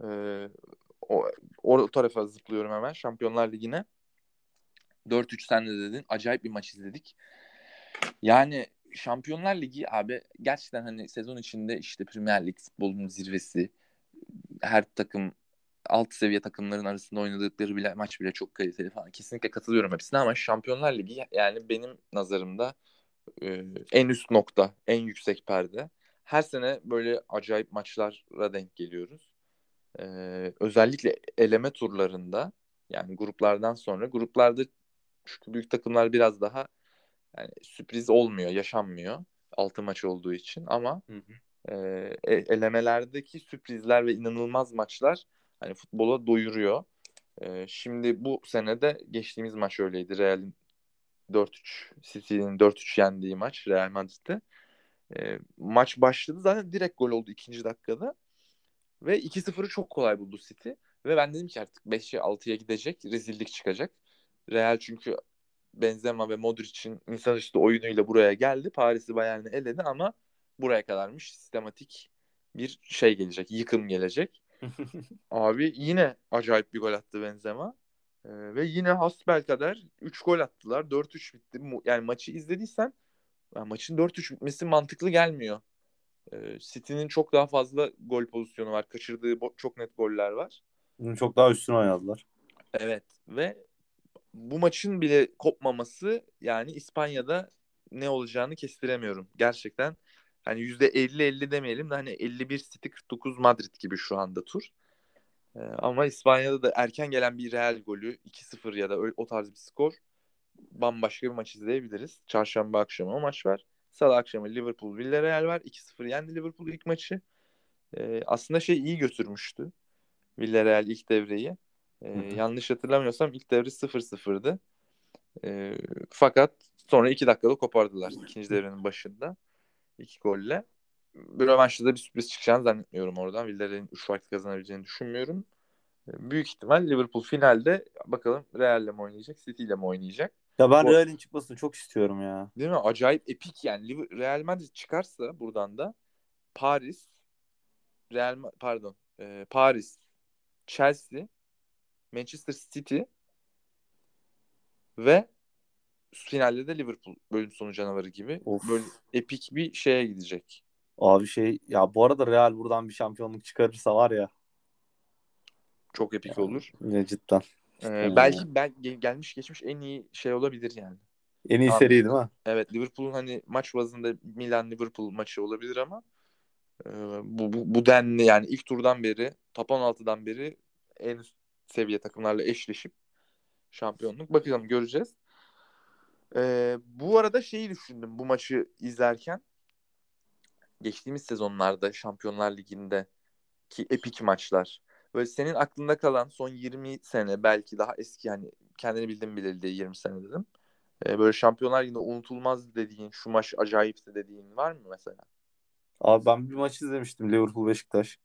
Ee, o, o tarafa zıplıyorum hemen. Şampiyonlar Ligi'ne. 4-3 sen de dedin. Acayip bir maç izledik. Yani Şampiyonlar Ligi abi gerçekten hani sezon içinde işte Premier Lig futbolunun zirvesi. Her takım alt seviye takımların arasında oynadıkları bile maç bile çok kaliteli falan. Kesinlikle katılıyorum hepsine ama Şampiyonlar Ligi yani benim nazarımda e, en üst nokta, en yüksek perde. Her sene böyle acayip maçlara denk geliyoruz. Ee, özellikle eleme turlarında yani gruplardan sonra gruplarda çünkü büyük takımlar biraz daha yani sürpriz olmuyor, yaşanmıyor. Altı maç olduğu için ama e, e- elemelerdeki sürprizler ve inanılmaz maçlar hani futbola doyuruyor. E, şimdi bu sene de geçtiğimiz maç öyleydi. Real'in 4-3 City'nin 4-3 yendiği maç Real Madrid'de. E, maç başladı zaten direkt gol oldu ikinci dakikada. Ve 2-0'ı çok kolay buldu City. Ve ben dedim ki artık 5'e 6'ya gidecek. Rezillik çıkacak. Real çünkü Benzema ve Modric'in insanüstü oyunuyla buraya geldi. Paris'i Bayern'i eledi ama buraya kadarmış. Sistematik bir şey gelecek. Yıkım gelecek. [LAUGHS] Abi yine acayip bir gol attı Benzema. Ee, ve yine hasbelkader 3 gol attılar. 4-3 bitti. Yani maçı izlediysen yani maçın 4-3 bitmesi mantıklı gelmiyor. Ee, City'nin çok daha fazla gol pozisyonu var. Kaçırdığı çok net goller var. Çok daha üstüne oynadılar. Evet ve bu maçın bile kopmaması yani İspanya'da ne olacağını kestiremiyorum. Gerçekten hani %50-50 demeyelim de hani 51 City 49 Madrid gibi şu anda tur. Ee, ama İspanya'da da erken gelen bir Real golü 2-0 ya da öyle, o tarz bir skor bambaşka bir maç izleyebiliriz. Çarşamba akşamı o maç var. Salı akşamı Liverpool Villarreal var. 2-0 yendi Liverpool ilk maçı. Ee, aslında şey iyi götürmüştü. Villarreal ilk devreyi. Ee, yanlış hatırlamıyorsam ilk devre 0-0'dı. Ee, fakat sonra 2 dakikada kopardılar ikinci devrenin başında. iki golle. Bir rövanşta da bir sürpriz çıkacağını zannetmiyorum oradan. Villarreal'in 3 farklı kazanabileceğini düşünmüyorum. Ee, büyük ihtimal Liverpool finalde bakalım Real'le mi oynayacak, City ile mi oynayacak? Ya ben Real'in çıkmasını çok istiyorum ya. Değil mi? Acayip epik yani. Real Madrid çıkarsa buradan da Paris, Real pardon, e, Paris, Chelsea, Manchester City ve finalde de Liverpool bölüm sonu canavarı gibi Of. böyle epik bir şeye gidecek. Abi şey ya bu arada Real buradan bir şampiyonluk çıkarırsa var ya. Çok epik Yani. olur. Ya cidden. Ee, belki ben gel- gelmiş geçmiş en iyi şey olabilir yani. En iyi Abi. seri değil mi? Evet Liverpool'un hani maç bazında Milan Liverpool maçı olabilir ama e, bu, bu, bu denli yani ilk turdan beri top 16'dan beri en üst seviye takımlarla eşleşip şampiyonluk bakalım göreceğiz. E, bu arada şeyi düşündüm bu maçı izlerken geçtiğimiz sezonlarda Şampiyonlar Ligi'nde ki epik maçlar. Böyle senin aklında kalan son 20 sene belki daha eski yani kendini bildim bileli de 20 sene dedim. Ee, böyle Şampiyonlar Ligi'nde unutulmaz dediğin şu maç acayipti dediğin var mı mesela? Abi ben bir maç izlemiştim Liverpool Beşiktaş.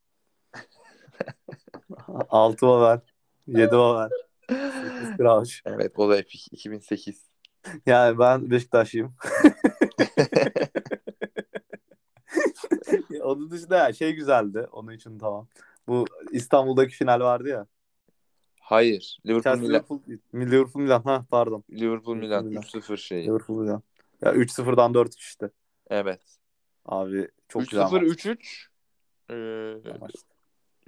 6 [LAUGHS] over, 7 over, 8 crouch. Evet o da epik 2008. Yani ben Beşiktaşlıyım. [LAUGHS] Onun dışında şey güzeldi. Onun için tamam. Bu İstanbul'daki final vardı ya. Hayır. Liverpool Chelsea Milan. Liverpool, Liverpool Milan. Ha pardon. Liverpool Milan Milan. 3-0 şey. Liverpool Milan. Ya 3-0'dan 4 işte. Evet. Abi çok güzel 3-0 maç. 3-3 ee.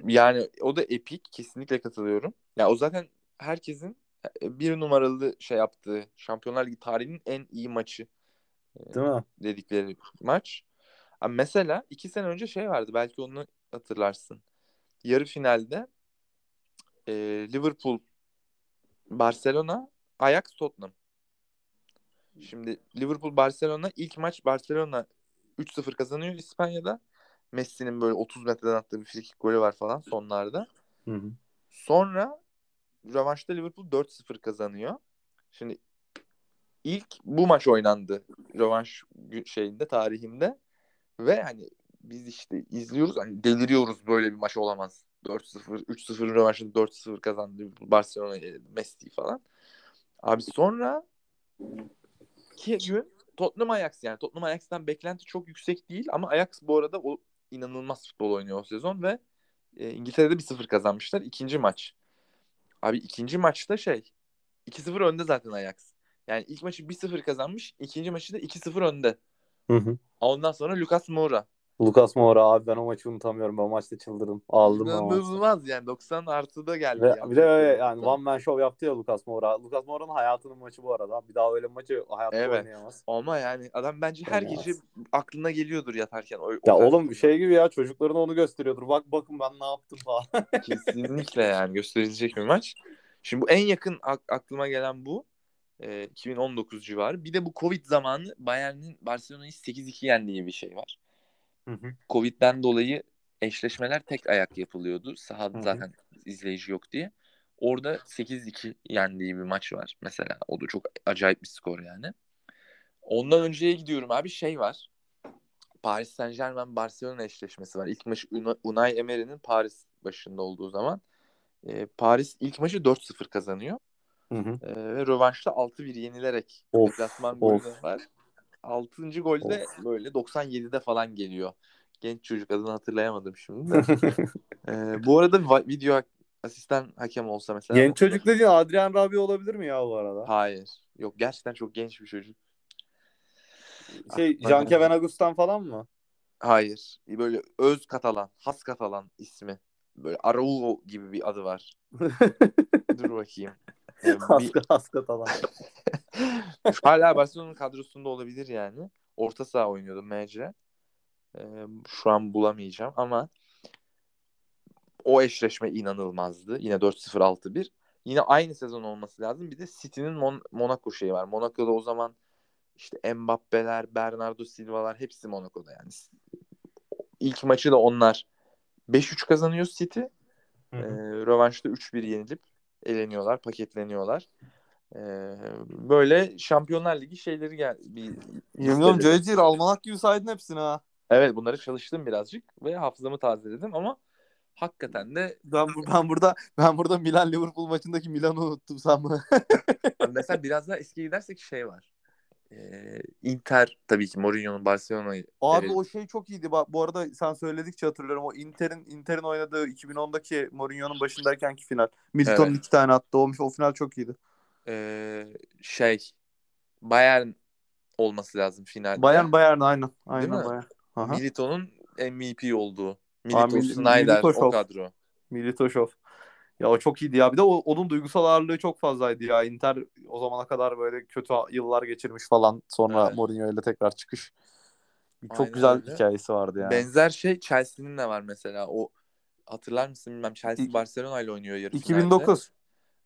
Yani o da epik. Kesinlikle katılıyorum. Ya o zaten herkesin e, bir numaralı şey yaptığı Şampiyonlar Ligi tarihinin en iyi maçı Değil mi? dedikleri maç. Ama mesela iki sene önce şey vardı belki onu hatırlarsın. Yarı finalde e, Liverpool Barcelona Ajax Tottenham. Şimdi Liverpool Barcelona ilk maç Barcelona 3-0 kazanıyor İspanya'da. Messi'nin böyle 30 metreden attığı bir frikik golü var falan sonlarda. Hı hı. Sonra rövanşta Liverpool 4-0 kazanıyor. Şimdi ilk bu maç oynandı rövanş şeyinde tarihinde ve hani biz işte izliyoruz hani deliriyoruz böyle bir maç olamaz. 4-0 3-0 rövanşında 4-0 kazandı Barcelona Messi falan. Abi sonra iki gün Tottenham Ajax yani Tottenham Ajax'tan beklenti çok yüksek değil ama Ajax bu arada o inanılmaz futbol oynuyor o sezon ve e, İngiltere'de 1-0 kazanmışlar ikinci maç. Abi ikinci maçta şey 2-0 önde zaten Ajax. Yani ilk maçı 1-0 kazanmış, ikinci maçı da 2-0 önde. Hı hı. Ondan sonra Lucas Moura. Lucas Moura abi ben o maçı unutamıyorum. Ben o maçta çıldırdım. Aldım. İnanılmaz yani 90 artıda geldi. Ve, bir de öyle yani one man show yaptı ya Lucas Moura. Lucas Moura'nın hayatının maçı bu arada. Bir daha öyle maçı hayatta Evet. oynayamaz. Ama yani adam bence her Oynayamaz. gece aklına geliyordur yatarken. O, o Ya oğlum futbol. şey gibi ya çocuklarına onu gösteriyordur. Bak bakın ben ne yaptım falan. [LAUGHS] Kesinlikle yani gösterilecek bir maç. Şimdi bu en yakın ak- aklıma gelen bu. Ee, 2019 civarı. Bir de bu Covid zamanı Bayern'in Barcelona'yı 8-2 yendiği bir şey var. Covid'den dolayı eşleşmeler tek ayak yapılıyordu. Sahada Hı hı. zaten izleyici yok diye. Orada 8-2 yendiği bir maç var mesela. O da çok acayip bir skor yani. Ondan önceye gidiyorum abi şey var. Paris Saint Germain Barcelona eşleşmesi var. İlk maçı Una- Unai Emery'nin Paris başında olduğu zaman. Ee, Paris ilk maçı 4-0 kazanıyor. Hı hı. Ee, ve rövanşta 6-1 yenilerek Of, deplasman golü var. 6. golde böyle 97'de falan geliyor. Genç çocuk adını hatırlayamadım şimdi de. [LAUGHS] Ee, bu arada video asistan hakem olsa mesela. Genç çocuk dediğin Adrian Rabi olabilir mi ya bu arada? Hayır. Yok gerçekten çok genç bir çocuk. Şey Aklıma Jean. Kevin Agustin falan mı? Hayır. Böyle öz Katalan, has Katalan ismi. Böyle Araujo gibi bir adı var. [LAUGHS] Dur bakayım. Ee, [LAUGHS] bir- Haska falan. [LAUGHS] Hala Barcelona'nın kadrosunda olabilir yani. Orta saha oynuyordu MC. Ee, şu an bulamayacağım ama o eşleşme inanılmazdı. Yine 4-0-6-1. Yine aynı sezon olması lazım. Bir de City'nin Mon- Monaco şeyi var. Monaco'da o zaman işte Mbappe'ler, Bernardo Silva'lar hepsi Monaco'da yani. İlk maçı da onlar 5-3 kazanıyor City. Hı Ee, rövanşta 3-1 yenilip eleniyorlar, paketleniyorlar. Ee, böyle Şampiyonlar Ligi şeyleri gel bir listeleri. Cahil almanak gibi saydın hepsini ha. Evet bunları çalıştım birazcık ve hafızamı tazeledim ama hakikaten de Ben, ben burada ben burada Milan Liverpool maçındaki Milan'ı unuttum sen mi? [LAUGHS] mesela biraz daha eskiye gidersek şey var. Ee, Inter tabii ki Mourinho'nun Barcelona'yı Abi Evet. o şey çok iyiydi. Bak bu arada sen söyledikçe hatırlıyorum. O Inter'in Inter'in oynadığı 2010'daki Mourinho'nun başındaykenki final. Milton'un Evet. iki tane attı. O, o final çok iyiydi. ee, şey Bayern olması lazım finalde. Bayern Bayern aynen. Aynen Bayern. Aha. Milito'nun MVP olduğu. Milito, Mil- Snyder Milito o kadro. Militoşov. Ya o çok iyiydi ya. Bir de o, onun duygusal ağırlığı çok fazlaydı ya. Inter o zamana kadar böyle kötü yıllar geçirmiş falan. Sonra Evet. Mourinho ile tekrar çıkış. Çok Aynen güzel öyle. hikayesi vardı yani. Benzer şey Chelsea'nin de var mesela. O hatırlar mısın bilmem Chelsea İki- Barcelona ile oynuyor yarı finalde. 2009.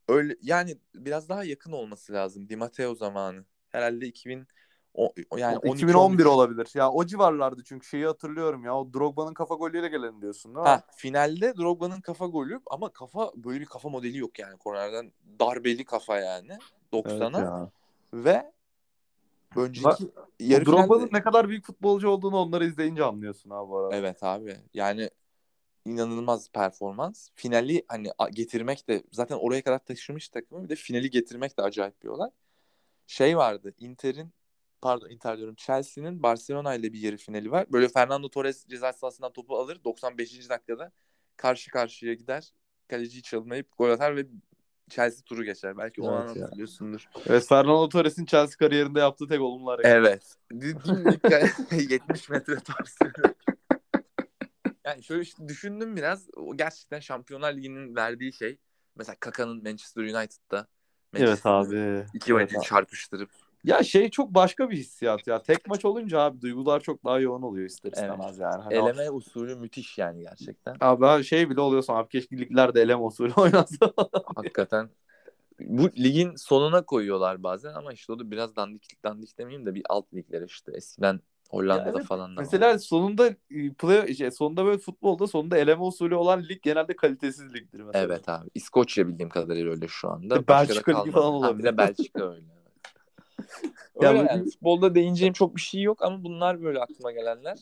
Öyle yani biraz daha yakın olması lazım. Di Matteo zamanı. Herhalde 2000 o, o- yani 12, 2011 13. olabilir. Ya o civarlardı çünkü şeyi hatırlıyorum ya. O Drogba'nın kafa golüyle gelen diyorsun değil mi? Ha, finalde Drogba'nın kafa golü ama kafa böyle bir kafa modeli yok yani. Kornerden darbeli kafa yani. Evet 90'a ya. ve önceki O yarı Drogba'nın finalde ne kadar büyük futbolcu olduğunu onları izleyince anlıyorsun abi bu arada. Evet abi. Yani inanılmaz performans. Finali hani getirmek de zaten oraya kadar taşımış takımı bir de finali getirmek de acayip bir olay. Şey vardı. Inter'in pardon Inter diyorum Chelsea'nin Barcelona ile bir yarı finali var. Böyle Fernando Torres ceza sahasından topu alır 95. dakikada karşı karşıya gider. Kaleciyi çalınmayıp gol atar ve Chelsea turu geçer. Belki o Evet an ya. hatırlıyorsundur. Evet Fernando Torres'in Chelsea kariyerinde yaptığı tek olumlu hareket. Evet. Dimdik 70 [LAUGHS] metre torsiyon. [LAUGHS] Yani şöyle işte düşündüm biraz. O gerçekten Şampiyonlar Ligi'nin verdiği şey. Mesela Kaka'nın Manchester United'da. Evet Manchester'ı abi. İki Evet çarpıştırıp. Ya şey çok başka bir hissiyat ya. Tek maç olunca abi duygular çok daha yoğun oluyor ister Evet. istemez yani. Hani o- Eleme usulü müthiş yani gerçekten. Abi şey bile oluyorsun abi keşke liglerde eleme usulü [LAUGHS] oynansa. Hakikaten. Bu ligin sonuna koyuyorlar bazen ama işte o da biraz dandik dandik demeyeyim de bir alt ligler işte. Eskiden Hollanda'da Ya evet, falan da var. Mesela sonunda e, play şey, sonunda böyle futbolda sonunda eleme usulü olan lig genelde kalitesiz ligdir mesela. Evet abi. İskoçya bildiğim kadarıyla öyle şu anda. Belçika ligi falan Ha, olabilir. bir de Belçika öyle. [LAUGHS] [LAUGHS] Ya yani. Futbolda değineceğim çok bir şey yok ama bunlar böyle aklıma gelenler.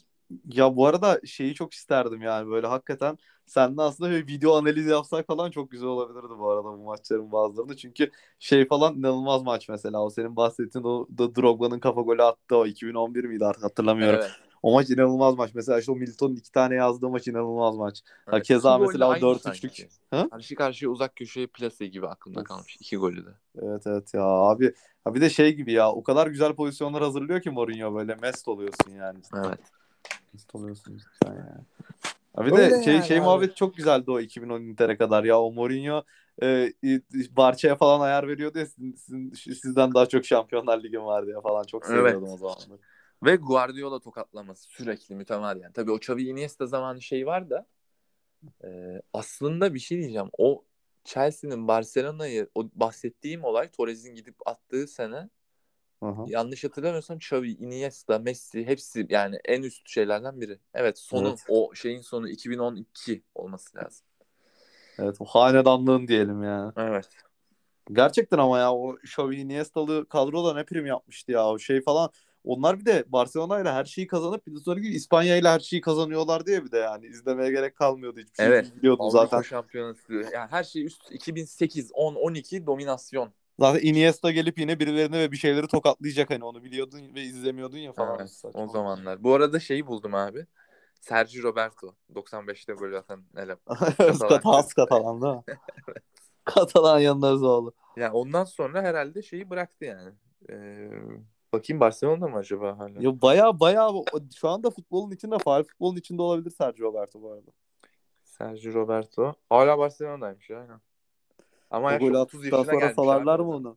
Ya bu arada şeyi çok isterdim yani böyle hakikaten seninle aslında bir video analizi yapsak falan çok güzel olabilirdi bu arada bu maçların bazılarında. Çünkü şey falan inanılmaz maç mesela o senin bahsettiğin o da Drogba'nın kafa golü attı o 2011 miydi artık hatırlamıyorum. Evet. O maç inanılmaz maç. Mesela işte o Milton'un iki tane yazdığı maç inanılmaz maç. Ha, Evet. keza gol de mesela o aynı 4-3'lük. sanki. Ha? Karşı karşıya uzak köşeye plase gibi aklımda Of. kalmış. İki golü de. Evet evet ya abi. Ha bir de şey gibi ya o kadar güzel pozisyonlar hazırlıyor ki Mourinho böyle mest oluyorsun yani. Evet. Mest oluyorsun cidden ya. Ha bir Öyle de şey yani şey abi. muhabbet çok güzeldi o 2010 Inter'e kadar ya o Mourinho e, Barça'ya falan ayar veriyordu ya sizin, sizin- sizden daha çok Şampiyonlar Ligi'm var diye falan çok Evet. seviyordum o zamanlar. Ve Guardiola tokatlaması sürekli mütemadiyen. Tabii o Xavi Iniesta zamanı şey var da e, aslında bir şey diyeceğim. O Chelsea'nin Barcelona'yı o bahsettiğim olay Torres'in gidip attığı sene Aha. yanlış hatırlamıyorsam Xavi, Iniesta, Messi hepsi yani en üst şeylerden biri. Evet sonu Evet. o şeyin sonu 2012 olması lazım. Evet o hanedanlığın diyelim yani. Evet. Gerçekten ama ya o Xavi Iniesta'lı kadroda ne prim yapmıştı ya o şey falan. Onlar bir de Barcelona ile her şeyi kazanıp bir de sonra gibi İspanya ile her şeyi kazanıyorlar diye bir de yani izlemeye gerek kalmıyordu hiçbir şey Evet. biliyordun Avrupa zaten. şampiyonası yani her şey üst 2008 10 12 dominasyon. Zaten Iniesta gelip yine birilerini ve bir şeyleri tokatlayacak hani onu biliyordun ve izlemiyordun ya falan. Evet, o zamanlar. Bu arada şeyi buldum abi. Sergio Roberto 95'te gol atan ele. Has [LAUGHS] Katalan değil mi? [LAUGHS] Katalan yanına oğlu. Yani ondan sonra herhalde şeyi bıraktı yani. Ee, bakayım Barcelona'da mı acaba hala? Ya baya baya şu anda futbolun içinde faal futbolun içinde olabilir Sergio Roberto bu arada. Sergio Roberto. Hala Barcelona'daymış ya. Aynen. Ama golü 30 attıktan sonra salarlar abi. mı onu?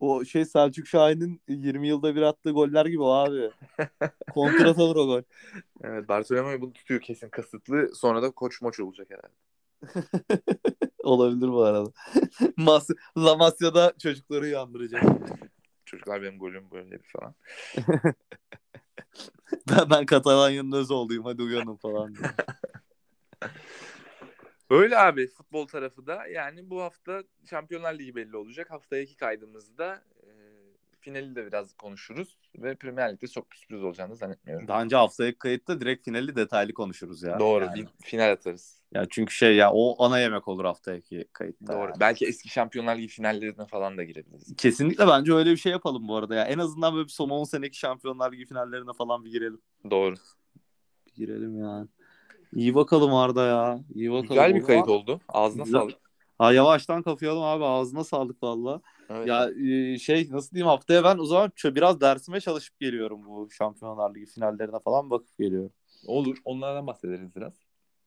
O şey Selçuk Şahin'in 20 yılda bir attığı goller gibi abi. [LAUGHS] Kontrat alır o gol. Evet Barcelona'yı bunu tutuyor kesin kasıtlı. Sonra da koç moç olacak herhalde. [LAUGHS] Olabilir bu arada. [LAUGHS] Mas La Masia'da çocukları uyandıracak. Çocuklar benim golüm böyleydi falan. [LAUGHS] ben, ben Katalanya'nın öz olduyum hadi uyanın falan. [LAUGHS] Öyle abi futbol tarafı da yani bu hafta Şampiyonlar Ligi belli olacak. Haftaya iki kaydımızda e, finali de biraz konuşuruz ve Premier Lig'de çok bir sürpriz olacağını zannetmiyorum. Daha önce haftaya kayıtta direkt finali detaylı konuşuruz ya. Doğru Yani. bir final atarız. Ya çünkü şey ya o ana yemek olur haftaki kayıtta. Doğru. yani. Belki eski Şampiyonlar Ligi finallerine falan da girebiliriz. Kesinlikle bence öyle bir şey yapalım bu arada ya. En azından böyle bir son 10 seneki Şampiyonlar Ligi finallerine falan bir girelim. Doğru. Bir girelim yani. İyi bakalım Arda ya. İyi bakalım. Güzel bir kayıt oldu. Ağzına Güzel. sağlık. Ha yavaştan kapayalım abi. Ağzına sağlık valla. Evet. Ya e, şey nasıl diyeyim haftaya ben o zaman biraz dersime çalışıp geliyorum bu Şampiyonlar Ligi finallerine falan bakıp geliyorum. Olur. Onlardan bahsederiz biraz.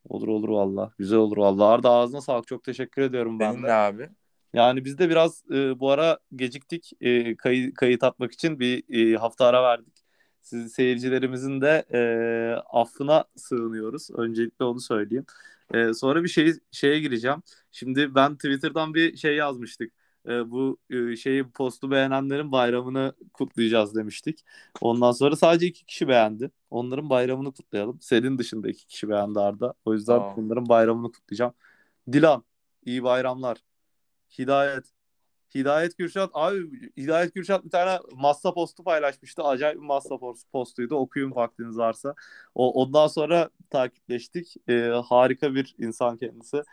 Olur olur valla. Güzel olur valla. Arda ağzına sağlık. Çok teşekkür ediyorum ben Benim de. de abi. Yani biz de biraz e, bu ara geciktik. E, kayı, kayıt atmak için bir e, hafta ara verdik. Siz seyircilerimizin de e, affına sığınıyoruz. Öncelikle onu söyleyeyim. E, sonra bir şey şeye gireceğim. Şimdi ben Twitter'dan bir şey yazmıştık. E, bu e, şeyi postu beğenenlerin bayramını kutlayacağız demiştik. Ondan sonra sadece iki kişi beğendi. Onların bayramını kutlayalım. Senin dışında iki kişi beğendi Arda. O yüzden Tamam. onların bayramını kutlayacağım. Dilan, iyi bayramlar. Hidayet. Hidayet Kürşat abi Hidayet Kürşat bir tane massa postu paylaşmıştı. Acayip bir post- postuydu. Okuyun vaktiniz varsa. O, ondan sonra takipleştik. Ee, harika bir insan kendisi.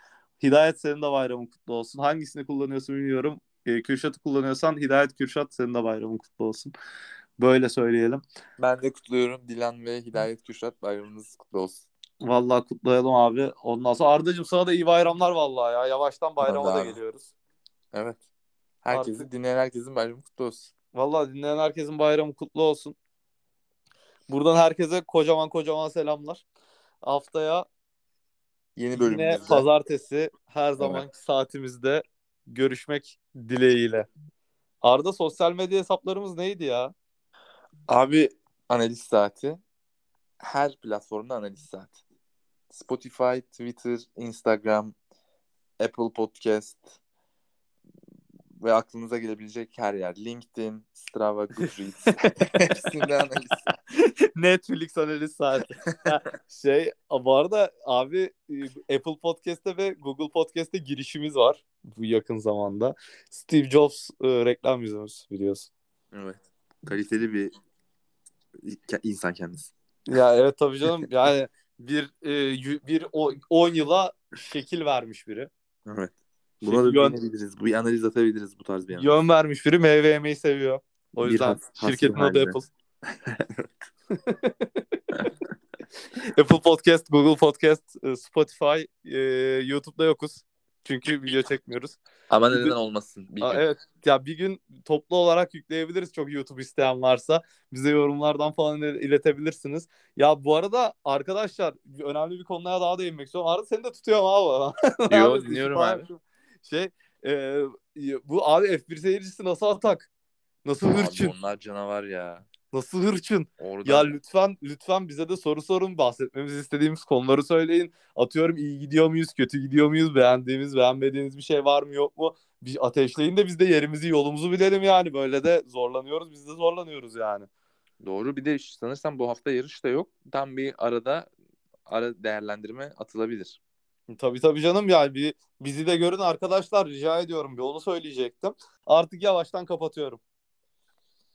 Hidayet senin de bayramın kutlu olsun. Hangisini kullanıyorsun bilmiyorum. Ee, Kürşat'ı kullanıyorsan Hidayet Kürşat senin de bayramın kutlu olsun. Böyle söyleyelim. Ben de kutluyorum. Dilan ve Hidayet Kürşat bayramınız kutlu olsun. Vallahi kutlayalım abi. Ondan sonra Arda'cığım sana da iyi bayramlar vallahi ya. Yavaştan bayrama Hadi da abi. geliyoruz. Evet. Herkesin, Artık- dinleyen herkesin bayramı kutlu olsun. Vallahi dinleyen herkesin bayramı kutlu olsun. Buradan herkese kocaman kocaman selamlar. Haftaya Yeni yine bölümümüzde. pazartesi her zamanki saatimizde görüşmek dileğiyle. Arda sosyal medya hesaplarımız neydi ya? Abi analiz saati. Her platformda analiz saati. Spotify, Twitter, Instagram, Apple Podcast ve aklınıza gelebilecek her yer. LinkedIn, Strava, Goodreads. [LAUGHS] Hepsinde analiz. [LAUGHS] Netflix analiz saati. [LAUGHS] şey bu arada abi e, Apple Podcast'te ve Google Podcast'te girişimiz var bu yakın zamanda. Steve Jobs e, reklam yüzümüz biliyorsun. Evet. Kaliteli bir insan kendisi. Ya evet tabii canım yani bir e, bir 10 yıla şekil vermiş biri. Evet. Şey, Buna da yön-. Bu analiz atabiliriz bu tarz bir analiz. Yön vermiş biri meyve yemeyi seviyor. O Bir yüzden has- şirketin adı. Apple. [LAUGHS] Apple Podcast, Google Podcast, e, Spotify, e, YouTube'da yokuz. Çünkü video çekmiyoruz. Ama neden de- olmasın? Bir Aa, gün. evet ya bir gün toplu olarak yükleyebiliriz çok YouTube isteyen varsa. Bize yorumlardan falan il- iletebilirsiniz. Ya bu arada arkadaşlar önemli bir konuya daha değinmek istiyorum. Arada seni de tutuyorum abi. [LAUGHS] Yo, dinliyorum abi. Şey e, bu abi F1 seyircisi nasıl atak? Nasıl Abi hırçın? onlar canavar ya. Nasıl hırçın? Oradan Ya lütfen lütfen bize de soru sorun. Bahsetmemizi istediğimiz konuları söyleyin. Atıyorum iyi gidiyor muyuz, kötü gidiyor muyuz? Beğendiğimiz, beğenmediğiniz bir şey var mı yok mu? Bir ateşleyin de biz de yerimizi, yolumuzu bilelim yani. Böyle de zorlanıyoruz. Biz de zorlanıyoruz yani. Doğru bir de sanırsam bu hafta yarış da yok. Tam bir arada ara değerlendirme atılabilir. Tabii tabii canım yani bir bizi de görün arkadaşlar rica ediyorum. Bir onu söyleyecektim. Artık yavaştan kapatıyorum.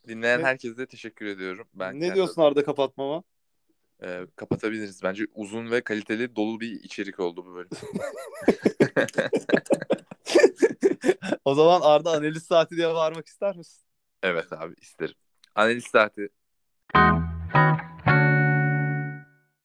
Dinleyen Ne- herkese teşekkür ediyorum. Ben ne diyorsun Arda kapatmama? e, kapatabiliriz. Bence uzun ve kaliteli dolu bir içerik oldu bu bölüm. [LAUGHS] o zaman Arda analiz saati diye bağırmak ister misin? evet abi isterim. Analiz saati.